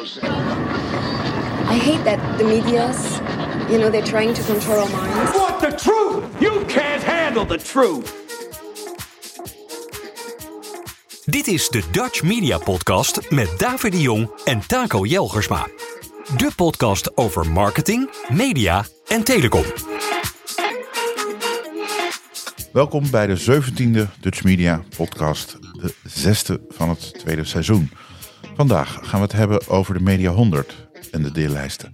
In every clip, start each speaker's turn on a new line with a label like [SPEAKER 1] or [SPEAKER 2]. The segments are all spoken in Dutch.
[SPEAKER 1] I hate that the media's, you know, they're trying to control our minds.
[SPEAKER 2] Want the truth? You can't handle the truth.
[SPEAKER 3] Dit is de Dutch Media Podcast met David de Jong en Taco Jelgersma. De podcast over marketing, media en telecom.
[SPEAKER 4] Welkom bij de 17e Dutch Media Podcast, de zesde van het tweede seizoen. Vandaag gaan we het hebben over de Media 100 en de deellijsten.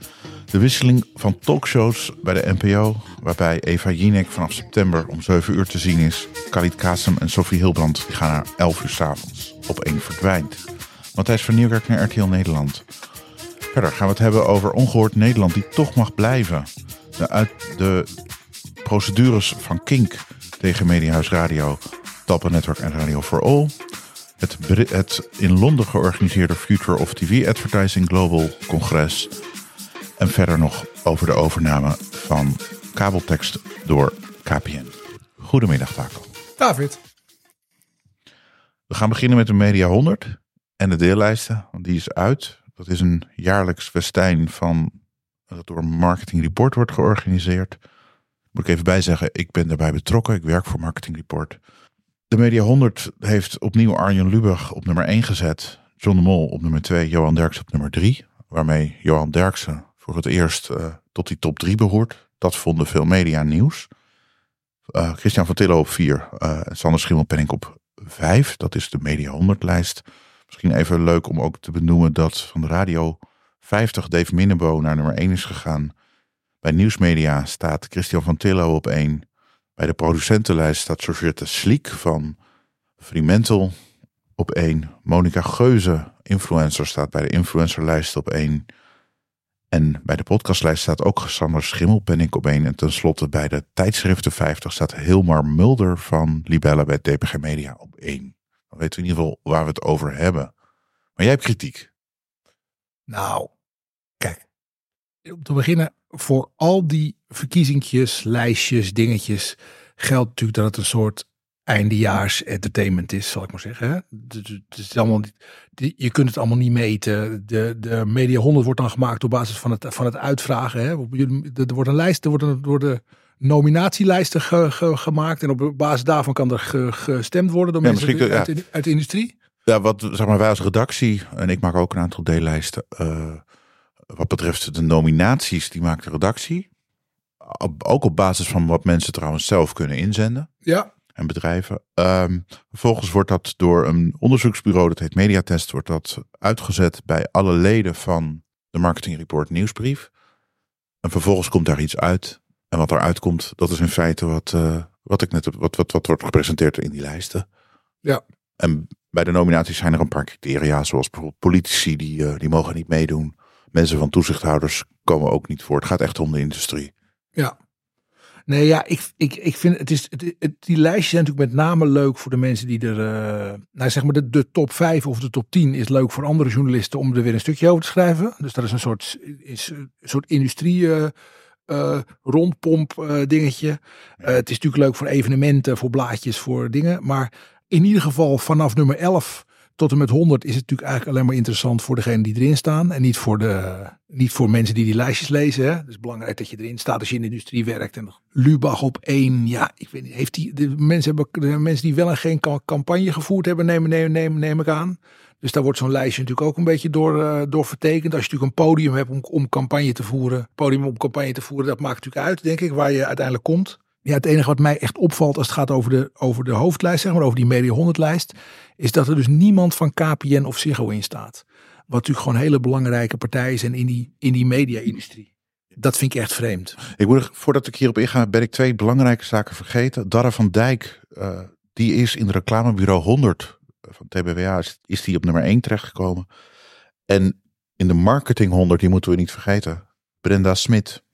[SPEAKER 4] De wisseling van talkshows bij de NPO, waarbij Eva Jinek vanaf september om 7 uur te zien is. Khalid Kassem en Sophie Hilbrand gaan naar 11 uur s'avonds. Op één verdwijnt. Matthijs van Nieuwkerk naar RTL Nederland. Verder gaan we het hebben over Ongehoord Nederland, die toch mag blijven. De, uit, de procedures van Kink tegen Mediahuis Radio, Talpa Network en Radio for All. Het, het in Londen georganiseerde Future of TV Advertising Global Congres. En verder nog over de overname van kabeltekst door KPN. Goedemiddag, Taco.
[SPEAKER 5] David.
[SPEAKER 4] We gaan beginnen met de Media 100 en de deellijsten, want die is uit. Dat is een jaarlijks festijn van dat door Marketing Report wordt georganiseerd. Moet ik even bij zeggen, ik ben daarbij betrokken. Ik werk voor Marketing Report. De Media 100 heeft opnieuw Arjen Lubach op nummer 1 gezet. John de Mol op nummer 2, Johan Derksen op nummer 3. Waarmee Johan Derksen voor het eerst uh, tot die top 3 behoort. Dat vonden veel media nieuws. Uh, Christian van Tillo op 4 uh, en Sander Schimmelpenning op 5. Dat is de Media 100 lijst. Misschien even leuk om ook te benoemen dat van de radio 50 Dave Minnebo naar nummer 1 is gegaan. Bij Nieuwsmedia staat Christian van Tillo op 1. Bij de producentenlijst staat Georgette Sliek van Fremantle op 1. Monica Geuze, influencer, staat bij de influencerlijst op 1. En bij de podcastlijst staat ook Sander Schimmelpenning op 1. En tenslotte bij de tijdschriften 50 staat Hilmar Mulder van Libelle bij DPG Media op 1. Dan weten we in ieder geval waar we het over hebben. Maar jij hebt kritiek.
[SPEAKER 5] Nou, kijk. Om te beginnen, voor al die verkiezingjes, lijstjes, dingetjes, geldt natuurlijk dat het een soort eindejaars entertainment is, zal ik maar zeggen. Hè? Het is allemaal niet, je kunt het allemaal niet meten. De, de Media 100 wordt dan gemaakt op basis van het, van het uitvragen. Hè? Er wordt een lijst, er worden, worden nominatielijsten ge, ge, gemaakt. En op basis daarvan kan er ge, gestemd worden door
[SPEAKER 4] Ja,
[SPEAKER 5] mensen uit,
[SPEAKER 4] ja.
[SPEAKER 5] de, uit de industrie.
[SPEAKER 4] Ja, wat zeg maar wij als redactie, en ik maak ook een aantal deellijsten. eh, wat betreft de nominaties, die maakt de redactie. Ook op basis van wat mensen trouwens zelf kunnen inzenden.
[SPEAKER 5] Ja,
[SPEAKER 4] en bedrijven. Ehm, vervolgens wordt dat door een onderzoeksbureau, dat heet Mediatest, wordt dat uitgezet bij alle leden van de Marketing Report nieuwsbrief. En vervolgens komt daar iets uit. En wat eruit komt, dat is in feite wat, eh, wat ik net wat, wat, wat wordt gepresenteerd in die lijsten.
[SPEAKER 5] Ja.
[SPEAKER 4] En bij de nominaties zijn er een paar criteria, zoals bijvoorbeeld politici, die, eh, die mogen niet meedoen. Mensen van toezichthouders komen ook niet voor. Het gaat echt om de industrie.
[SPEAKER 5] Ja. Nee, ja, ik, ik, ik vind het is. Het, het- die lijstjes zijn natuurlijk met name leuk voor de mensen die er. eh, nou, zeg maar, de, de top 5 of de top 10 is leuk voor andere journalisten om er weer een stukje over te schrijven. Dus dat is een soort, is een soort industrie. eh, rondpomp dingetje. Het is natuurlijk leuk voor evenementen, voor blaadjes, voor dingen. Maar in ieder geval vanaf nummer 11 tot en met 100 is het natuurlijk eigenlijk alleen maar interessant voor degenen die erin staan. En niet voor, de, niet voor mensen die die lijstjes lezen. Het is belangrijk dat je erin staat als je in de industrie werkt. En Lubach op één. Ja, ik weet niet. Heeft die, de, mensen hebben, de mensen die wel en geen ca- campagne gevoerd hebben, neem, neem, neem, neem ik aan. Dus daar wordt zo'n lijstje natuurlijk ook een beetje door, eh, door vertekend. Als je natuurlijk een podium hebt om, om campagne te voeren. Podium om campagne te voeren, dat maakt natuurlijk uit, denk ik, waar je uiteindelijk komt. Ja, het enige wat mij echt opvalt als het gaat over de, over de hoofdlijst, zeg maar, over die Media 100 lijst, is dat er dus niemand van KPN of Ziggo in staat. Wat natuurlijk gewoon hele belangrijke partijen zijn in die, in die media-industrie. Dat vind ik echt vreemd.
[SPEAKER 4] Ik moet, voordat ik hierop inga, ben ik twee belangrijke zaken vergeten. Darra van Dijk, eh, die is in reclamebureau 100 van TBWA, is, is die op nummer 1 terechtgekomen. En in de marketing 100, die moeten we niet vergeten, Brenda Smit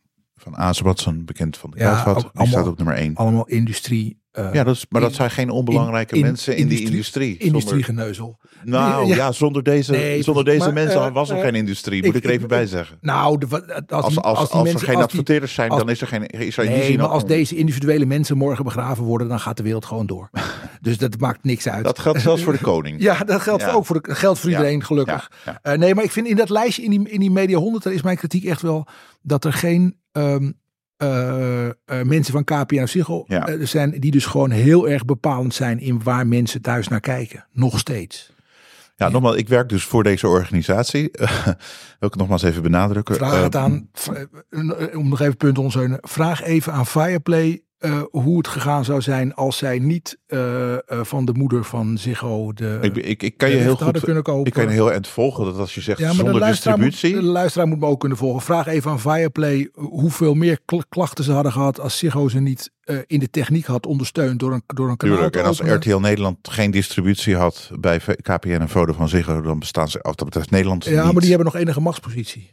[SPEAKER 4] van Azenbatsen, bekend van de
[SPEAKER 5] Ja,
[SPEAKER 4] die
[SPEAKER 5] allemaal-
[SPEAKER 4] staat op nummer 1.
[SPEAKER 5] Allemaal industrie eh,
[SPEAKER 4] Ja, dat is, maar dat zijn geen onbelangrijke
[SPEAKER 5] in-
[SPEAKER 4] mensen in die
[SPEAKER 5] industrie-
[SPEAKER 4] industrie.
[SPEAKER 5] industriegeneuzel.
[SPEAKER 4] Nou
[SPEAKER 5] Ja.
[SPEAKER 4] ja, zonder deze,
[SPEAKER 5] Nee,
[SPEAKER 4] zonder deze
[SPEAKER 5] maar,
[SPEAKER 4] mensen
[SPEAKER 5] eh,
[SPEAKER 4] was er
[SPEAKER 5] eh,
[SPEAKER 4] geen industrie. Moet ik,
[SPEAKER 5] ik-
[SPEAKER 4] er even bij zeggen.
[SPEAKER 5] Nou, de, als,
[SPEAKER 4] Als, als, als,
[SPEAKER 5] die mensen,
[SPEAKER 4] er geen adverteerders zijn, dan is er geen. Is er
[SPEAKER 5] Nee, maar als deze individuele mensen morgen begraven worden, dan gaat de wereld gewoon door. dus dat maakt niks uit.
[SPEAKER 4] Dat geldt zelfs voor de koning.
[SPEAKER 5] Ja, dat geldt
[SPEAKER 4] Ja.
[SPEAKER 5] ook voor, de, geldt voor iedereen, gelukkig.
[SPEAKER 4] Ja,
[SPEAKER 5] nee, maar ik vind in dat lijstje, in die, in die Media 100, daar is mijn kritiek echt wel dat er geen ehm, eh, eh, mensen van KPN Ziggo
[SPEAKER 4] Ja.
[SPEAKER 5] eh, zijn die dus gewoon heel erg bepalend zijn in waar mensen thuis naar kijken. Nog steeds.
[SPEAKER 4] Ja, nogmaals, ik werk dus voor deze organisatie. wil ik nogmaals even benadrukken.
[SPEAKER 5] Vraag het aan, om nog even punt te ondersteunen, vraag even aan Fireplay eh, hoe het gegaan zou zijn als zij niet eh, eh, van de moeder van Ziggo de,
[SPEAKER 4] Ik, ik, ik kan je
[SPEAKER 5] de
[SPEAKER 4] heel goed.
[SPEAKER 5] kunnen kopen.
[SPEAKER 4] Ik kan je heel eind volgen dat als je zegt
[SPEAKER 5] Ja, maar de
[SPEAKER 4] zonder
[SPEAKER 5] moet,
[SPEAKER 4] distributie.
[SPEAKER 5] de luisteraar moet me ook kunnen volgen. Vraag even aan Fireplay hoeveel meer kl- klachten ze hadden gehad als Ziggo ze niet in de techniek had ondersteund door een, door een kanaal
[SPEAKER 4] Tuurlijk. En als. RTL Nederland geen distributie had bij KPN en Vodafone Ziggo, dan bestaan ze, wat dat betreft Nederland
[SPEAKER 5] Ja,
[SPEAKER 4] niet.
[SPEAKER 5] maar die hebben nog enige machtspositie.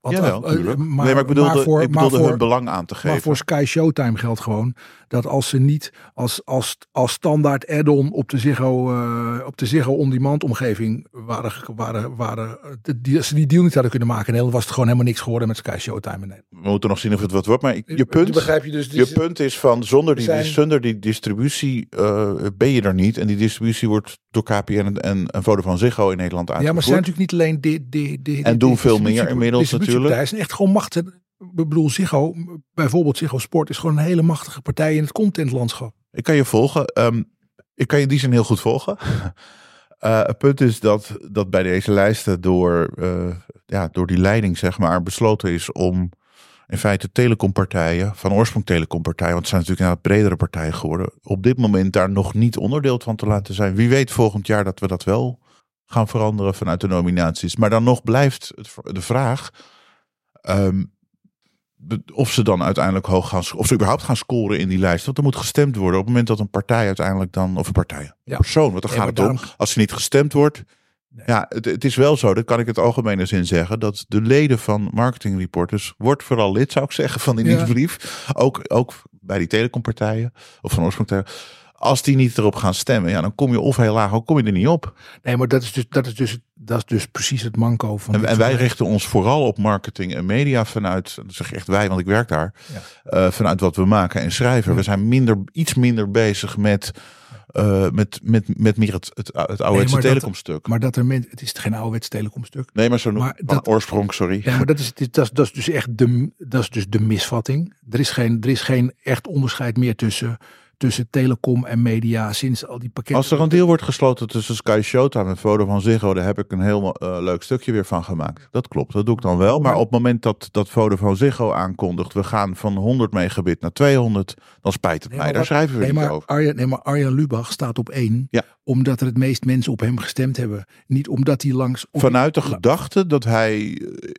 [SPEAKER 5] Want,
[SPEAKER 4] Jawel,
[SPEAKER 5] eh, maar,
[SPEAKER 4] nee, maar ik bedoelde,
[SPEAKER 5] maar voor,
[SPEAKER 4] ik bedoelde
[SPEAKER 5] maar voor,
[SPEAKER 4] hun belang aan te
[SPEAKER 5] Maar
[SPEAKER 4] geven.
[SPEAKER 5] voor Sky Showtime geldt gewoon dat als ze niet als, als, als standaard add-on op de Ziggo, eh, op de Ziggo on-demand omgeving waren, waren, waren die, als ze die deal niet hadden kunnen maken, in Nederland was het gewoon helemaal niks geworden met Sky Showtime in Nederland.
[SPEAKER 4] We moeten nog zien of het wat wordt. Maar je punt,
[SPEAKER 5] begrijp je dus.
[SPEAKER 4] je punt is van zonder die,
[SPEAKER 5] zijn-
[SPEAKER 4] zonder die distributie eh, ben je er niet. En die distributie wordt door KPN en, en, Vodafone Ziggo in Nederland
[SPEAKER 5] Ja,
[SPEAKER 4] uitgevoerd.
[SPEAKER 5] maar ze zijn natuurlijk niet alleen die, die, die,
[SPEAKER 4] En doen veel meer inmiddels natuurlijk.
[SPEAKER 5] Het zijn echt gewoon machtig. Ik bedoel, Ziggo, bijvoorbeeld Ziggo Sport, is gewoon een hele machtige partij in het contentlandschap.
[SPEAKER 4] Ik kan je volgen. Ehm, ik kan je die zin heel goed volgen. Eh, het punt is dat, dat bij deze lijsten door, eh, ja, door die leiding zeg maar besloten is om in feite telecompartijen, van oorsprong telecompartijen, want het zijn natuurlijk inderdaad bredere partijen geworden, op dit moment daar nog niet onderdeel van te laten zijn. Wie weet volgend jaar dat we dat wel gaan veranderen vanuit de nominaties. Maar dan nog blijft het, de vraag de- of ze dan uiteindelijk hoog gaan, of ze überhaupt gaan scoren in die lijst. Want er moet gestemd worden op het moment dat een partij uiteindelijk dan, of een partij, een
[SPEAKER 5] Ja.
[SPEAKER 4] persoon, want dan
[SPEAKER 5] Ja,
[SPEAKER 4] gaat het om. Als er niet gestemd wordt, ja, het, het is wel zo, dat kan ik het algemene zin zeggen, dat de leden van marketing reporters, wordt vooral lid zou ik zeggen van die
[SPEAKER 5] Ja.
[SPEAKER 4] nieuwsbrief. Ook, ook bij die telecompartijen, of van oorsprong als die niet erop gaan stemmen, ja, dan kom je of heel laag, of kom je er niet op.
[SPEAKER 5] Nee, maar dat is dus, dat is dus, dat is dus precies het manco van.
[SPEAKER 4] En, wij richten ons vooral op marketing en media vanuit, dat zeg echt wij, want ik werk daar,
[SPEAKER 5] Ja.
[SPEAKER 4] eh, vanuit wat we maken en schrijven. We zijn minder, iets minder bezig met, eh, met, met, met meer het, het, het ouderwetse
[SPEAKER 5] maar dat-
[SPEAKER 4] telecomstuk.
[SPEAKER 5] Maar dat er het is geen ouderwets telecomstuk.
[SPEAKER 4] nee, maar zo
[SPEAKER 5] maar
[SPEAKER 4] van
[SPEAKER 5] dat-
[SPEAKER 4] oorsprong, sorry.
[SPEAKER 5] Ja, maar dat is, dat, is, dat is dus echt de, dat is dus de misvatting. Er is geen, er is geen echt onderscheid meer tussen, tussen telecom en media sinds al die pakketten.
[SPEAKER 4] Als er een deal wordt gesloten tussen Sky Showtime en Vodafone Ziggo, daar heb ik een heel eh, leuk stukje weer van gemaakt. Dat klopt, dat doe ik dan wel. Maar op het moment dat, dat Vodafone Ziggo aankondigt, we gaan van 100 megabit naar 200, dan spijt het
[SPEAKER 5] Nee,
[SPEAKER 4] mij. Daar
[SPEAKER 5] wat-
[SPEAKER 4] schrijven we
[SPEAKER 5] nee,
[SPEAKER 4] niet
[SPEAKER 5] maar
[SPEAKER 4] over.
[SPEAKER 5] Arjen, nee, maar Arjen Lubach staat op één.
[SPEAKER 4] Ja.
[SPEAKER 5] Omdat er het meest mensen op hem gestemd hebben. Niet omdat hij langs...
[SPEAKER 4] Vanuit de gedachte dat hij eh,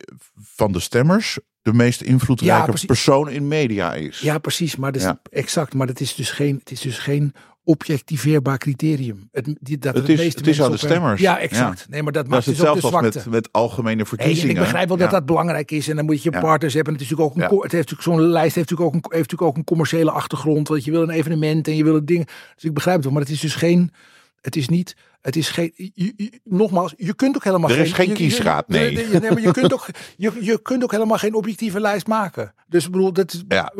[SPEAKER 4] van de stemmers de meest invloedrijke persoon in media is.
[SPEAKER 5] Ja, precies. Maar dat is
[SPEAKER 4] Ja.
[SPEAKER 5] exact. Maar dat is dus geen, het is dus geen objectiveerbaar criterium. Het, die, dat
[SPEAKER 4] Het is- het aan de
[SPEAKER 5] hem-
[SPEAKER 4] stemmers.
[SPEAKER 5] Ja, exact.
[SPEAKER 4] Ja.
[SPEAKER 5] Nee, maar dat
[SPEAKER 4] dat
[SPEAKER 5] maakt dus ook de
[SPEAKER 4] hetzelfde als
[SPEAKER 5] zwakte.
[SPEAKER 4] met, met algemene verkiezingen.
[SPEAKER 5] en ik begrijp wel dat dat belangrijk is. En dan moet je partners hebben. Het, is natuurlijk ook een, het heeft natuurlijk zo'n lijst heeft natuurlijk, ook een, heeft natuurlijk ook een commerciële achtergrond. Want je wil een evenement en je wil het ding. Dus ik begrijp het wel. Maar het is dus geen. Het is niet. Het is geen. je- je- nogmaals, je kunt ook helemaal
[SPEAKER 4] Er is geen kiesraad, nee.
[SPEAKER 5] je- nee, maar je kunt, ook, je, je kunt ook helemaal geen objectieve lijst maken. Dus ik bedoel, dat is,
[SPEAKER 4] Ja.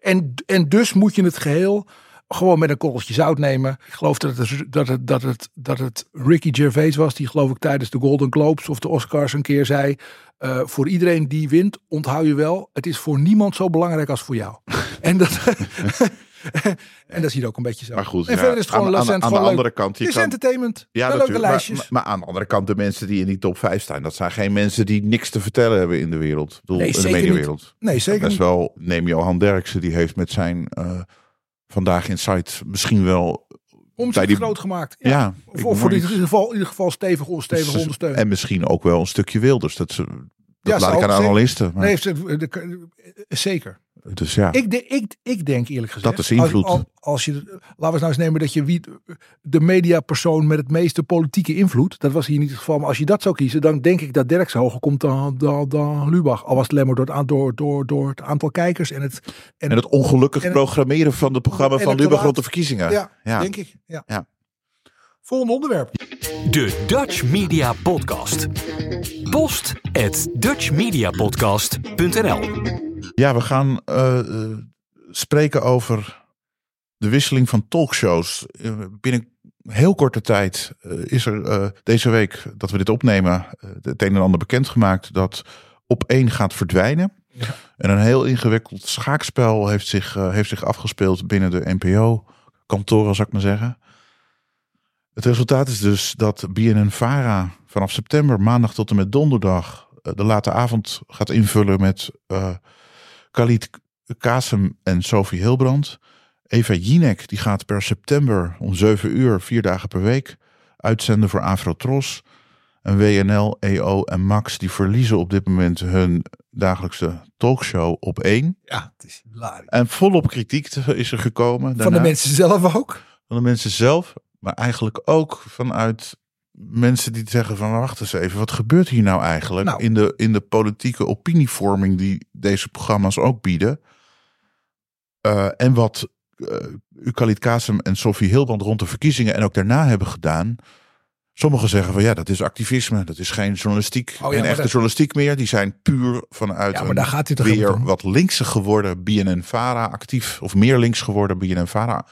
[SPEAKER 5] en, en dus moet je het geheel gewoon met een korreltje zout nemen. Ik geloof dat het, dat het, dat het, dat het Ricky Gervais was, die geloof ik tijdens de Golden Globes of de Oscars een keer zei. eh, voor iedereen die wint, onthoud je wel, het is voor niemand zo belangrijk als voor jou. en dat, en dat is hier ook een beetje zo.
[SPEAKER 4] Maar goed,
[SPEAKER 5] en
[SPEAKER 4] ja,
[SPEAKER 5] verder is het gewoon,
[SPEAKER 4] aan, aan, de
[SPEAKER 5] leuk.
[SPEAKER 4] andere kant. Je
[SPEAKER 5] Het is
[SPEAKER 4] kan,
[SPEAKER 5] entertainment.
[SPEAKER 4] ja,
[SPEAKER 5] leuke lijstjes.
[SPEAKER 4] maar, maar aan de andere kant, de mensen die in die top 5 staan, dat zijn geen mensen die niks te vertellen hebben in de wereld. Bedoel,
[SPEAKER 5] Nee,
[SPEAKER 4] in de mediawereld.
[SPEAKER 5] nee, zeker
[SPEAKER 4] Best
[SPEAKER 5] niet.
[SPEAKER 4] wel, neem Johan Derksen, die heeft met zijn eh, Vandaag in Site misschien wel...
[SPEAKER 5] Om
[SPEAKER 4] bij
[SPEAKER 5] zich
[SPEAKER 4] die-
[SPEAKER 5] groot gemaakt.
[SPEAKER 4] Ja,
[SPEAKER 5] Of voor in ieder geval, in ieder geval stevig, stevig
[SPEAKER 4] Dus-
[SPEAKER 5] ondersteunen.
[SPEAKER 4] En misschien ook wel een stukje Wilders. Dat, dat
[SPEAKER 5] Ja,
[SPEAKER 4] laat ik aan de analisten. Maar
[SPEAKER 5] Nee, heeft het- de- de- zeker.
[SPEAKER 4] Dus ja,
[SPEAKER 5] Ik, de, ik, ik denk eerlijk gezegd.
[SPEAKER 4] Dat is invloed.
[SPEAKER 5] Als, je, laten we eens nou eens nemen dat je wie, de mediapersoon met het meeste politieke invloed. Dat was hier niet het geval. Maar als je dat zou kiezen, dan denk ik dat Derks hoger komt dan, dan, dan Lubach. Al was het alleen maar door het, door, door, door het aantal kijkers en het.
[SPEAKER 4] en het ongelukkig
[SPEAKER 5] en het-
[SPEAKER 4] programmeren van het programma van Lubach rond de verkiezingen.
[SPEAKER 5] Ja,
[SPEAKER 4] ja.
[SPEAKER 5] denk ik. Ja.
[SPEAKER 4] Ja.
[SPEAKER 5] Volgende onderwerp.
[SPEAKER 3] De Dutch Media Podcast. Post at dutchmediapodcast.nl
[SPEAKER 4] Ja, we gaan eh, eh, spreken over de wisseling van talkshows. Eh, binnen heel korte tijd is er deze week dat we dit opnemen het een en ander bekendgemaakt dat op één gaat verdwijnen. En een heel ingewikkeld schaakspel heeft zich, heeft zich afgespeeld binnen de NPO-kantoren, zou ik maar zeggen. Het resultaat is dus dat BNN-Vara vanaf september, maandag tot en met donderdag, de late avond gaat invullen met Khalid Kasem en Sophie Hilbrand. Eva Jinek die gaat per september om 7 uur, vier dagen per week, uitzenden voor Afrotros. En WNL, EO en Max die verliezen op dit moment hun dagelijkse talkshow op één.
[SPEAKER 5] Ja, het is hilarisch.
[SPEAKER 4] En volop kritiek is er gekomen.
[SPEAKER 5] Van de mensen zelf ook.
[SPEAKER 4] Van de mensen zelf, maar eigenlijk ook vanuit mensen die zeggen van wacht eens even, wat gebeurt hier nou eigenlijk
[SPEAKER 5] Nou.
[SPEAKER 4] in, de, in de politieke opinievorming die deze programma's ook bieden. Eh, en wat uh, Khalid Kasem en Sophie Hilbrand rond de verkiezingen en ook daarna hebben gedaan. Sommigen zeggen van ja, dat is activisme, dat is geen journalistiek,
[SPEAKER 5] Oh ja,
[SPEAKER 4] geen
[SPEAKER 5] maar
[SPEAKER 4] echte
[SPEAKER 5] dat-
[SPEAKER 4] journalistiek meer. Die zijn puur vanuit
[SPEAKER 5] Ja, maar daar gaat
[SPEAKER 4] weer wat linkse geworden BNN-Vara actief, of meer links geworden BNN-Vara.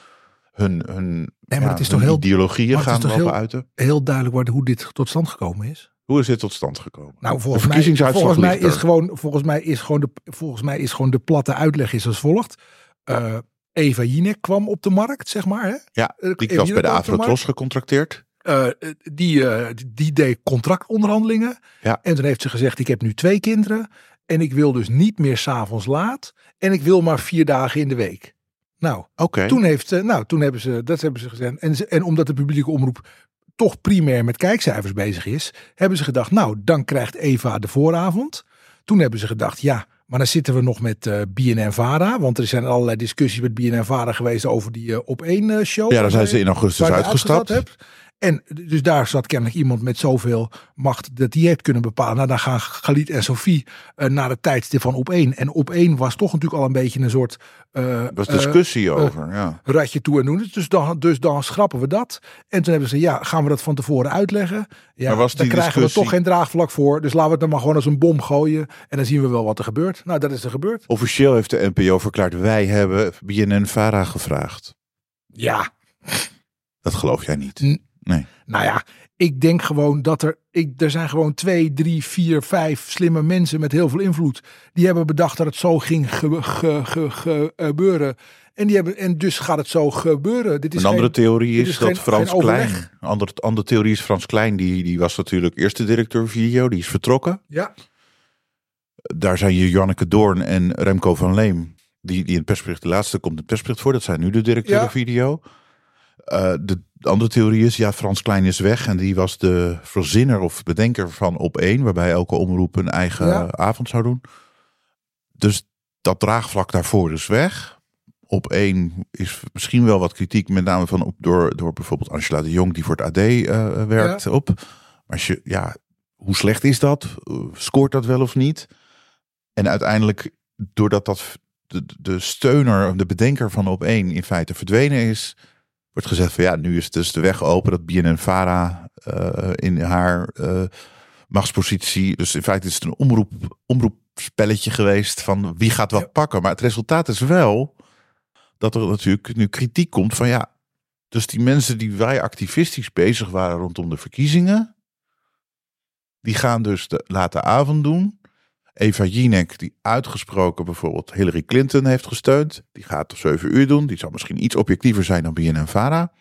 [SPEAKER 4] Hun, hun,
[SPEAKER 5] maar
[SPEAKER 4] ja,
[SPEAKER 5] het is toch heel-
[SPEAKER 4] ideologieën gaan lopen
[SPEAKER 5] heel-
[SPEAKER 4] uiten.
[SPEAKER 5] Heel duidelijk worden hoe dit tot stand gekomen is.
[SPEAKER 4] Hoe is dit tot stand gekomen?
[SPEAKER 5] Nou,
[SPEAKER 4] de
[SPEAKER 5] volgens mij, volgens mij
[SPEAKER 4] er.
[SPEAKER 5] is gewoon, volgens mij is gewoon de, volgens mij is gewoon de platte uitleg is als volgt. Eh, Eva Jinek kwam op de markt, zeg maar. Hè?
[SPEAKER 4] Ja,
[SPEAKER 5] Eh,
[SPEAKER 4] die
[SPEAKER 5] Eva
[SPEAKER 4] was bij de
[SPEAKER 5] markt.
[SPEAKER 4] gecontracteerd.
[SPEAKER 5] Eh, die, die deed contractonderhandelingen.
[SPEAKER 4] Ja.
[SPEAKER 5] En toen heeft ze gezegd, ik heb nu twee kinderen. En ik wil dus niet meer s'avonds laat. En ik wil maar vier dagen in de week. Nou, toen, heeft, ze- nou, toen hebben ze, dat hebben ze gezegd. En, ze- en omdat de publieke omroep toch primair met kijkcijfers bezig is, hebben ze gedacht, nou, dan krijgt Eva de vooravond. Toen hebben ze gedacht, ja, maar dan zitten we nog met eh BNN-Vara. Want er zijn allerlei discussies met BNN-Vara geweest over die eh, op één eh, show.
[SPEAKER 4] Ja, daar zijn ze in augustus uitgestapt.
[SPEAKER 5] En dus daar zat kennelijk iemand met zoveel macht dat die heeft kunnen bepalen. Nou, dan gaan Galit en Sophie eh, naar het tijdstip van op één. En op één was toch natuurlijk al een beetje een soort
[SPEAKER 4] Er was
[SPEAKER 5] eh,
[SPEAKER 4] discussie over. ja.
[SPEAKER 5] ratje toe en doen. Dus dan, dus dan schrappen we dat. En toen hebben ze, ja, gaan we dat van tevoren uitleggen? Ja,
[SPEAKER 4] was
[SPEAKER 5] daar krijgen we toch geen draagvlak voor. Dus laten we het dan maar gewoon als een bom gooien. En dan zien we wel wat er gebeurt. Nou, dat is er gebeurd.
[SPEAKER 4] Officieel heeft de NPO verklaard, wij hebben BNN-Vara gevraagd.
[SPEAKER 5] Ja,
[SPEAKER 4] Dat geloof jij niet.
[SPEAKER 5] N-
[SPEAKER 4] Nee.
[SPEAKER 5] nou ja, ik denk gewoon dat er, ik, er zijn gewoon twee, drie, vier, vijf slimme mensen met heel veel invloed. Die hebben bedacht dat het zo ging ge- ge- ge- ge- gebeuren. En, die hebben, en dus gaat het zo gebeuren. Dit is
[SPEAKER 4] Een andere
[SPEAKER 5] geen-
[SPEAKER 4] theorie is,
[SPEAKER 5] is
[SPEAKER 4] dat
[SPEAKER 5] geen-
[SPEAKER 4] Frans
[SPEAKER 5] geen
[SPEAKER 4] Klein. Een andere, andere theorie is Frans Klein, die, die was natuurlijk eerste directeur video, die is vertrokken.
[SPEAKER 5] Ja,
[SPEAKER 4] Daar zijn je Janneke Doorn en Remco van Leem. Die, die in het persbericht, de laatste komt in het persbericht voor. Dat zijn nu de directeuren
[SPEAKER 5] Ja.
[SPEAKER 4] video. Eh, de andere theorie is, ja, Frans Klein is weg. En die was de verzinner of bedenker van Op 1. Waarbij elke omroep een eigen
[SPEAKER 5] Ja.
[SPEAKER 4] avond zou doen. Dus dat draagvlak daarvoor is weg. Op 1 is misschien wel wat kritiek. Met name van door, door bijvoorbeeld Angela de Jong. Die voor het AD eh, werkt op. Maar als je, ja, hoe slecht is dat? Uh, Scoort dat wel of niet? En uiteindelijk, doordat dat de, de steuner, de bedenker van op één in feite verdwenen is, wordt gezegd van ja, nu is dus de weg open dat BNN-Vara eh, in haar eh, machtspositie, dus in feite is het een omroep, omroepspelletje geweest van wie gaat wat
[SPEAKER 5] Ja.
[SPEAKER 4] pakken. Maar het resultaat is wel dat er natuurlijk nu kritiek komt van ja, dus die mensen die wij activistisch bezig waren rondom de verkiezingen, die gaan dus de late avond doen. Eva Jinek, die uitgesproken bijvoorbeeld Hillary Clinton heeft gesteund, die gaat om 7 uur doen. Die zal misschien iets objectiever zijn dan BNN-Vara.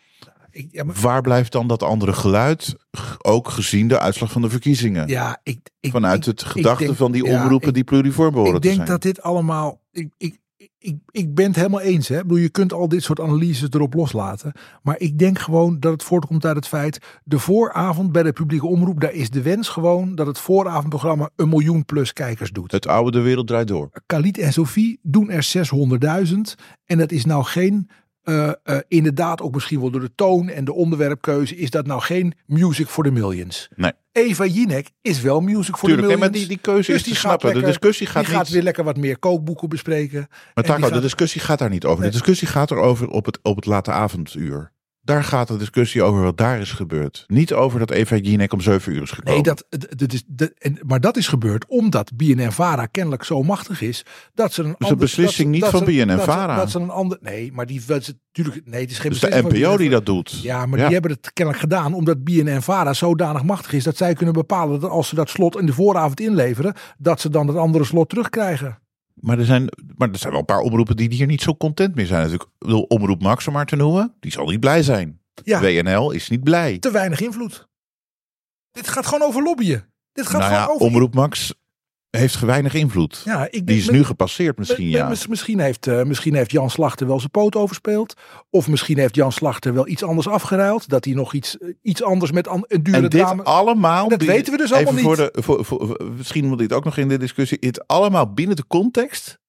[SPEAKER 5] ja, maar,
[SPEAKER 4] Waar blijft dan dat andere geluid? Ook gezien de uitslag van de verkiezingen.
[SPEAKER 5] ja ik, ik,
[SPEAKER 4] Vanuit
[SPEAKER 5] ik-
[SPEAKER 4] het gedachte
[SPEAKER 5] denk-
[SPEAKER 4] van die omroepen die pluriform behoren
[SPEAKER 5] Ik denk dat dit allemaal. Ik, ik, ik, ik ben het helemaal eens. Hè? Ik bedoel, je kunt al dit soort analyses erop loslaten. Maar ik denk gewoon dat het voortkomt uit het feit. De vooravond bij de publieke omroep. Daar is de wens gewoon dat het vooravondprogramma een miljoen plus kijkers doet.
[SPEAKER 4] Het oude De Wereld Draait Door.
[SPEAKER 5] Khalid en Sophie doen er 600.000. En dat is nou geen. Eh, eh, inderdaad, ook misschien wel door de toon en de onderwerpkeuze. Is dat nou geen music for the millions?
[SPEAKER 4] Nee.
[SPEAKER 5] Eva Jinek is wel music for
[SPEAKER 4] Tuurlijk,
[SPEAKER 5] the
[SPEAKER 4] nee, maar
[SPEAKER 5] millions.
[SPEAKER 4] die, die keuze
[SPEAKER 5] Dus
[SPEAKER 4] is te
[SPEAKER 5] die gaat
[SPEAKER 4] snappen. de discussie gaat
[SPEAKER 5] die gaat
[SPEAKER 4] niet...
[SPEAKER 5] weer lekker wat meer kookboeken bespreken.
[SPEAKER 4] Maar Taco, de
[SPEAKER 5] gaat-
[SPEAKER 4] discussie gaat daar niet over.
[SPEAKER 5] Nee.
[SPEAKER 4] De discussie gaat erover op het, op het late avonduur. Daar gaat de discussie over wat daar is gebeurd. Niet over dat Eva Jinek om 7 uur is gekomen.
[SPEAKER 5] Nee, dat, dat, is, dat, en, maar dat is gebeurd omdat BNN-Vara kennelijk zo machtig is dat ze een
[SPEAKER 4] Dus beslissing niet van BNN-Vara.
[SPEAKER 5] Dat, ze- dat ze een ander. Nee, maar die dat ze natuurlijk. Nee, het is geen
[SPEAKER 4] dus de NPO die dat doet.
[SPEAKER 5] Ja, maar die hebben het kennelijk gedaan omdat BNN-Vara zodanig machtig is dat zij kunnen bepalen dat als ze dat slot in de vooravond inleveren, dat ze dan het andere slot terugkrijgen.
[SPEAKER 4] Maar, er zijn, maar er zijn wel een paar omroepen die hier niet zo content mee zijn. Natuurlijk, omroep Max om maar te noemen. Die zal niet blij zijn.
[SPEAKER 5] Ja,
[SPEAKER 4] WNL is niet blij.
[SPEAKER 5] te weinig invloed. Dit gaat gewoon over lobbyen. Dit gaat
[SPEAKER 4] Nou ja,
[SPEAKER 5] gewoon over.
[SPEAKER 4] omroep Max heeft weinig invloed.
[SPEAKER 5] Ja, ik
[SPEAKER 4] Die is nu gepasseerd misschien,
[SPEAKER 5] Mi-
[SPEAKER 4] ja.
[SPEAKER 5] mis- Misschien heeft, eh, misschien heeft Jan Slachter wel zijn poot overspeeld. Of misschien heeft Jan Slachter wel iets anders afgeruild. Dat hij nog iets, eh, iets anders met an- een dure
[SPEAKER 4] En dit
[SPEAKER 5] dame...
[SPEAKER 4] allemaal...
[SPEAKER 5] Dat
[SPEAKER 4] die-
[SPEAKER 5] weten we dus allemaal
[SPEAKER 4] voor
[SPEAKER 5] niet.
[SPEAKER 4] De, voor, voor, voor- misschien moet dit ook nog in de discussie. Het allemaal binnen de context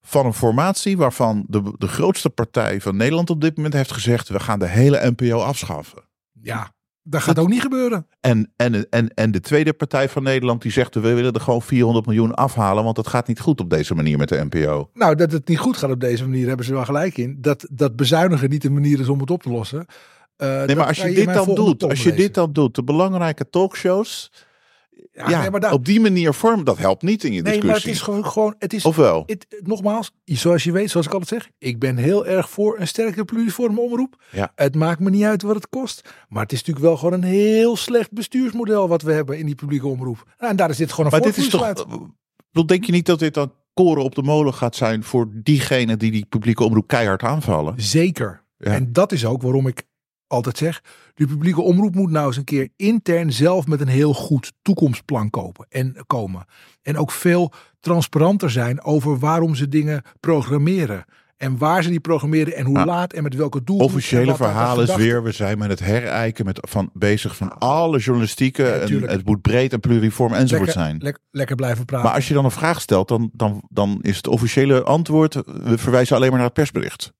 [SPEAKER 4] van een formatie waarvan de, de grootste partij van Nederland op dit moment heeft gezegd... we gaan de hele NPO afschaffen.
[SPEAKER 5] Ja, dat gaat ook niet gebeuren.
[SPEAKER 4] En, en, en, en de tweede partij van Nederland die zegt... we willen er gewoon 400 miljoen afhalen... want het gaat niet goed op deze manier met de NPO.
[SPEAKER 5] Nou, dat het niet goed gaat op deze manier hebben ze wel gelijk in. Dat, dat bezuinigen niet de manier is om het op te lossen. Eh,
[SPEAKER 4] Nee, maar als je dit dan doet, als je dit dan doet, de belangrijke talkshows, ja,
[SPEAKER 5] nee, maar daar-
[SPEAKER 4] op die manier vormen, dat helpt niet in je
[SPEAKER 5] Nee,
[SPEAKER 4] discussie.
[SPEAKER 5] maar het is gewoon, gewoon het is,
[SPEAKER 4] Ofwel?
[SPEAKER 5] het, nogmaals, zoals je weet, zoals ik altijd zeg, ik ben heel erg voor een sterke pluriforme omroep.
[SPEAKER 4] Ja.
[SPEAKER 5] Het maakt me niet uit wat het kost. Maar het is natuurlijk wel gewoon een heel slecht bestuursmodel wat we hebben in die publieke omroep. Nou, en daar is dit gewoon een
[SPEAKER 4] Maar dit is toch.
[SPEAKER 5] uit.
[SPEAKER 4] Denk je niet dat dit dan koren op de molen gaat zijn voor diegenen die die publieke omroep keihard aanvallen?
[SPEAKER 5] Zeker.
[SPEAKER 4] Ja.
[SPEAKER 5] En dat is ook waarom ik altijd zeg, de publieke omroep moet nou eens een keer intern zelf met een heel goed toekomstplan kopen en komen. En ook veel transparanter zijn over waarom ze dingen programmeren. En waar ze die programmeren en hoe
[SPEAKER 4] Maar
[SPEAKER 5] laat en met welke doel.
[SPEAKER 4] Officiële verhalen is weer, we zijn met het herijken met, van, bezig van alle journalistieke.
[SPEAKER 5] Ja,
[SPEAKER 4] en het moet breed en pluriform enzovoort
[SPEAKER 5] lekker,
[SPEAKER 4] zijn.
[SPEAKER 5] lek- lekker blijven praten.
[SPEAKER 4] Maar als je dan een vraag stelt, dan, dan, dan is het officiële antwoord, we verwijzen alleen maar naar het persbericht.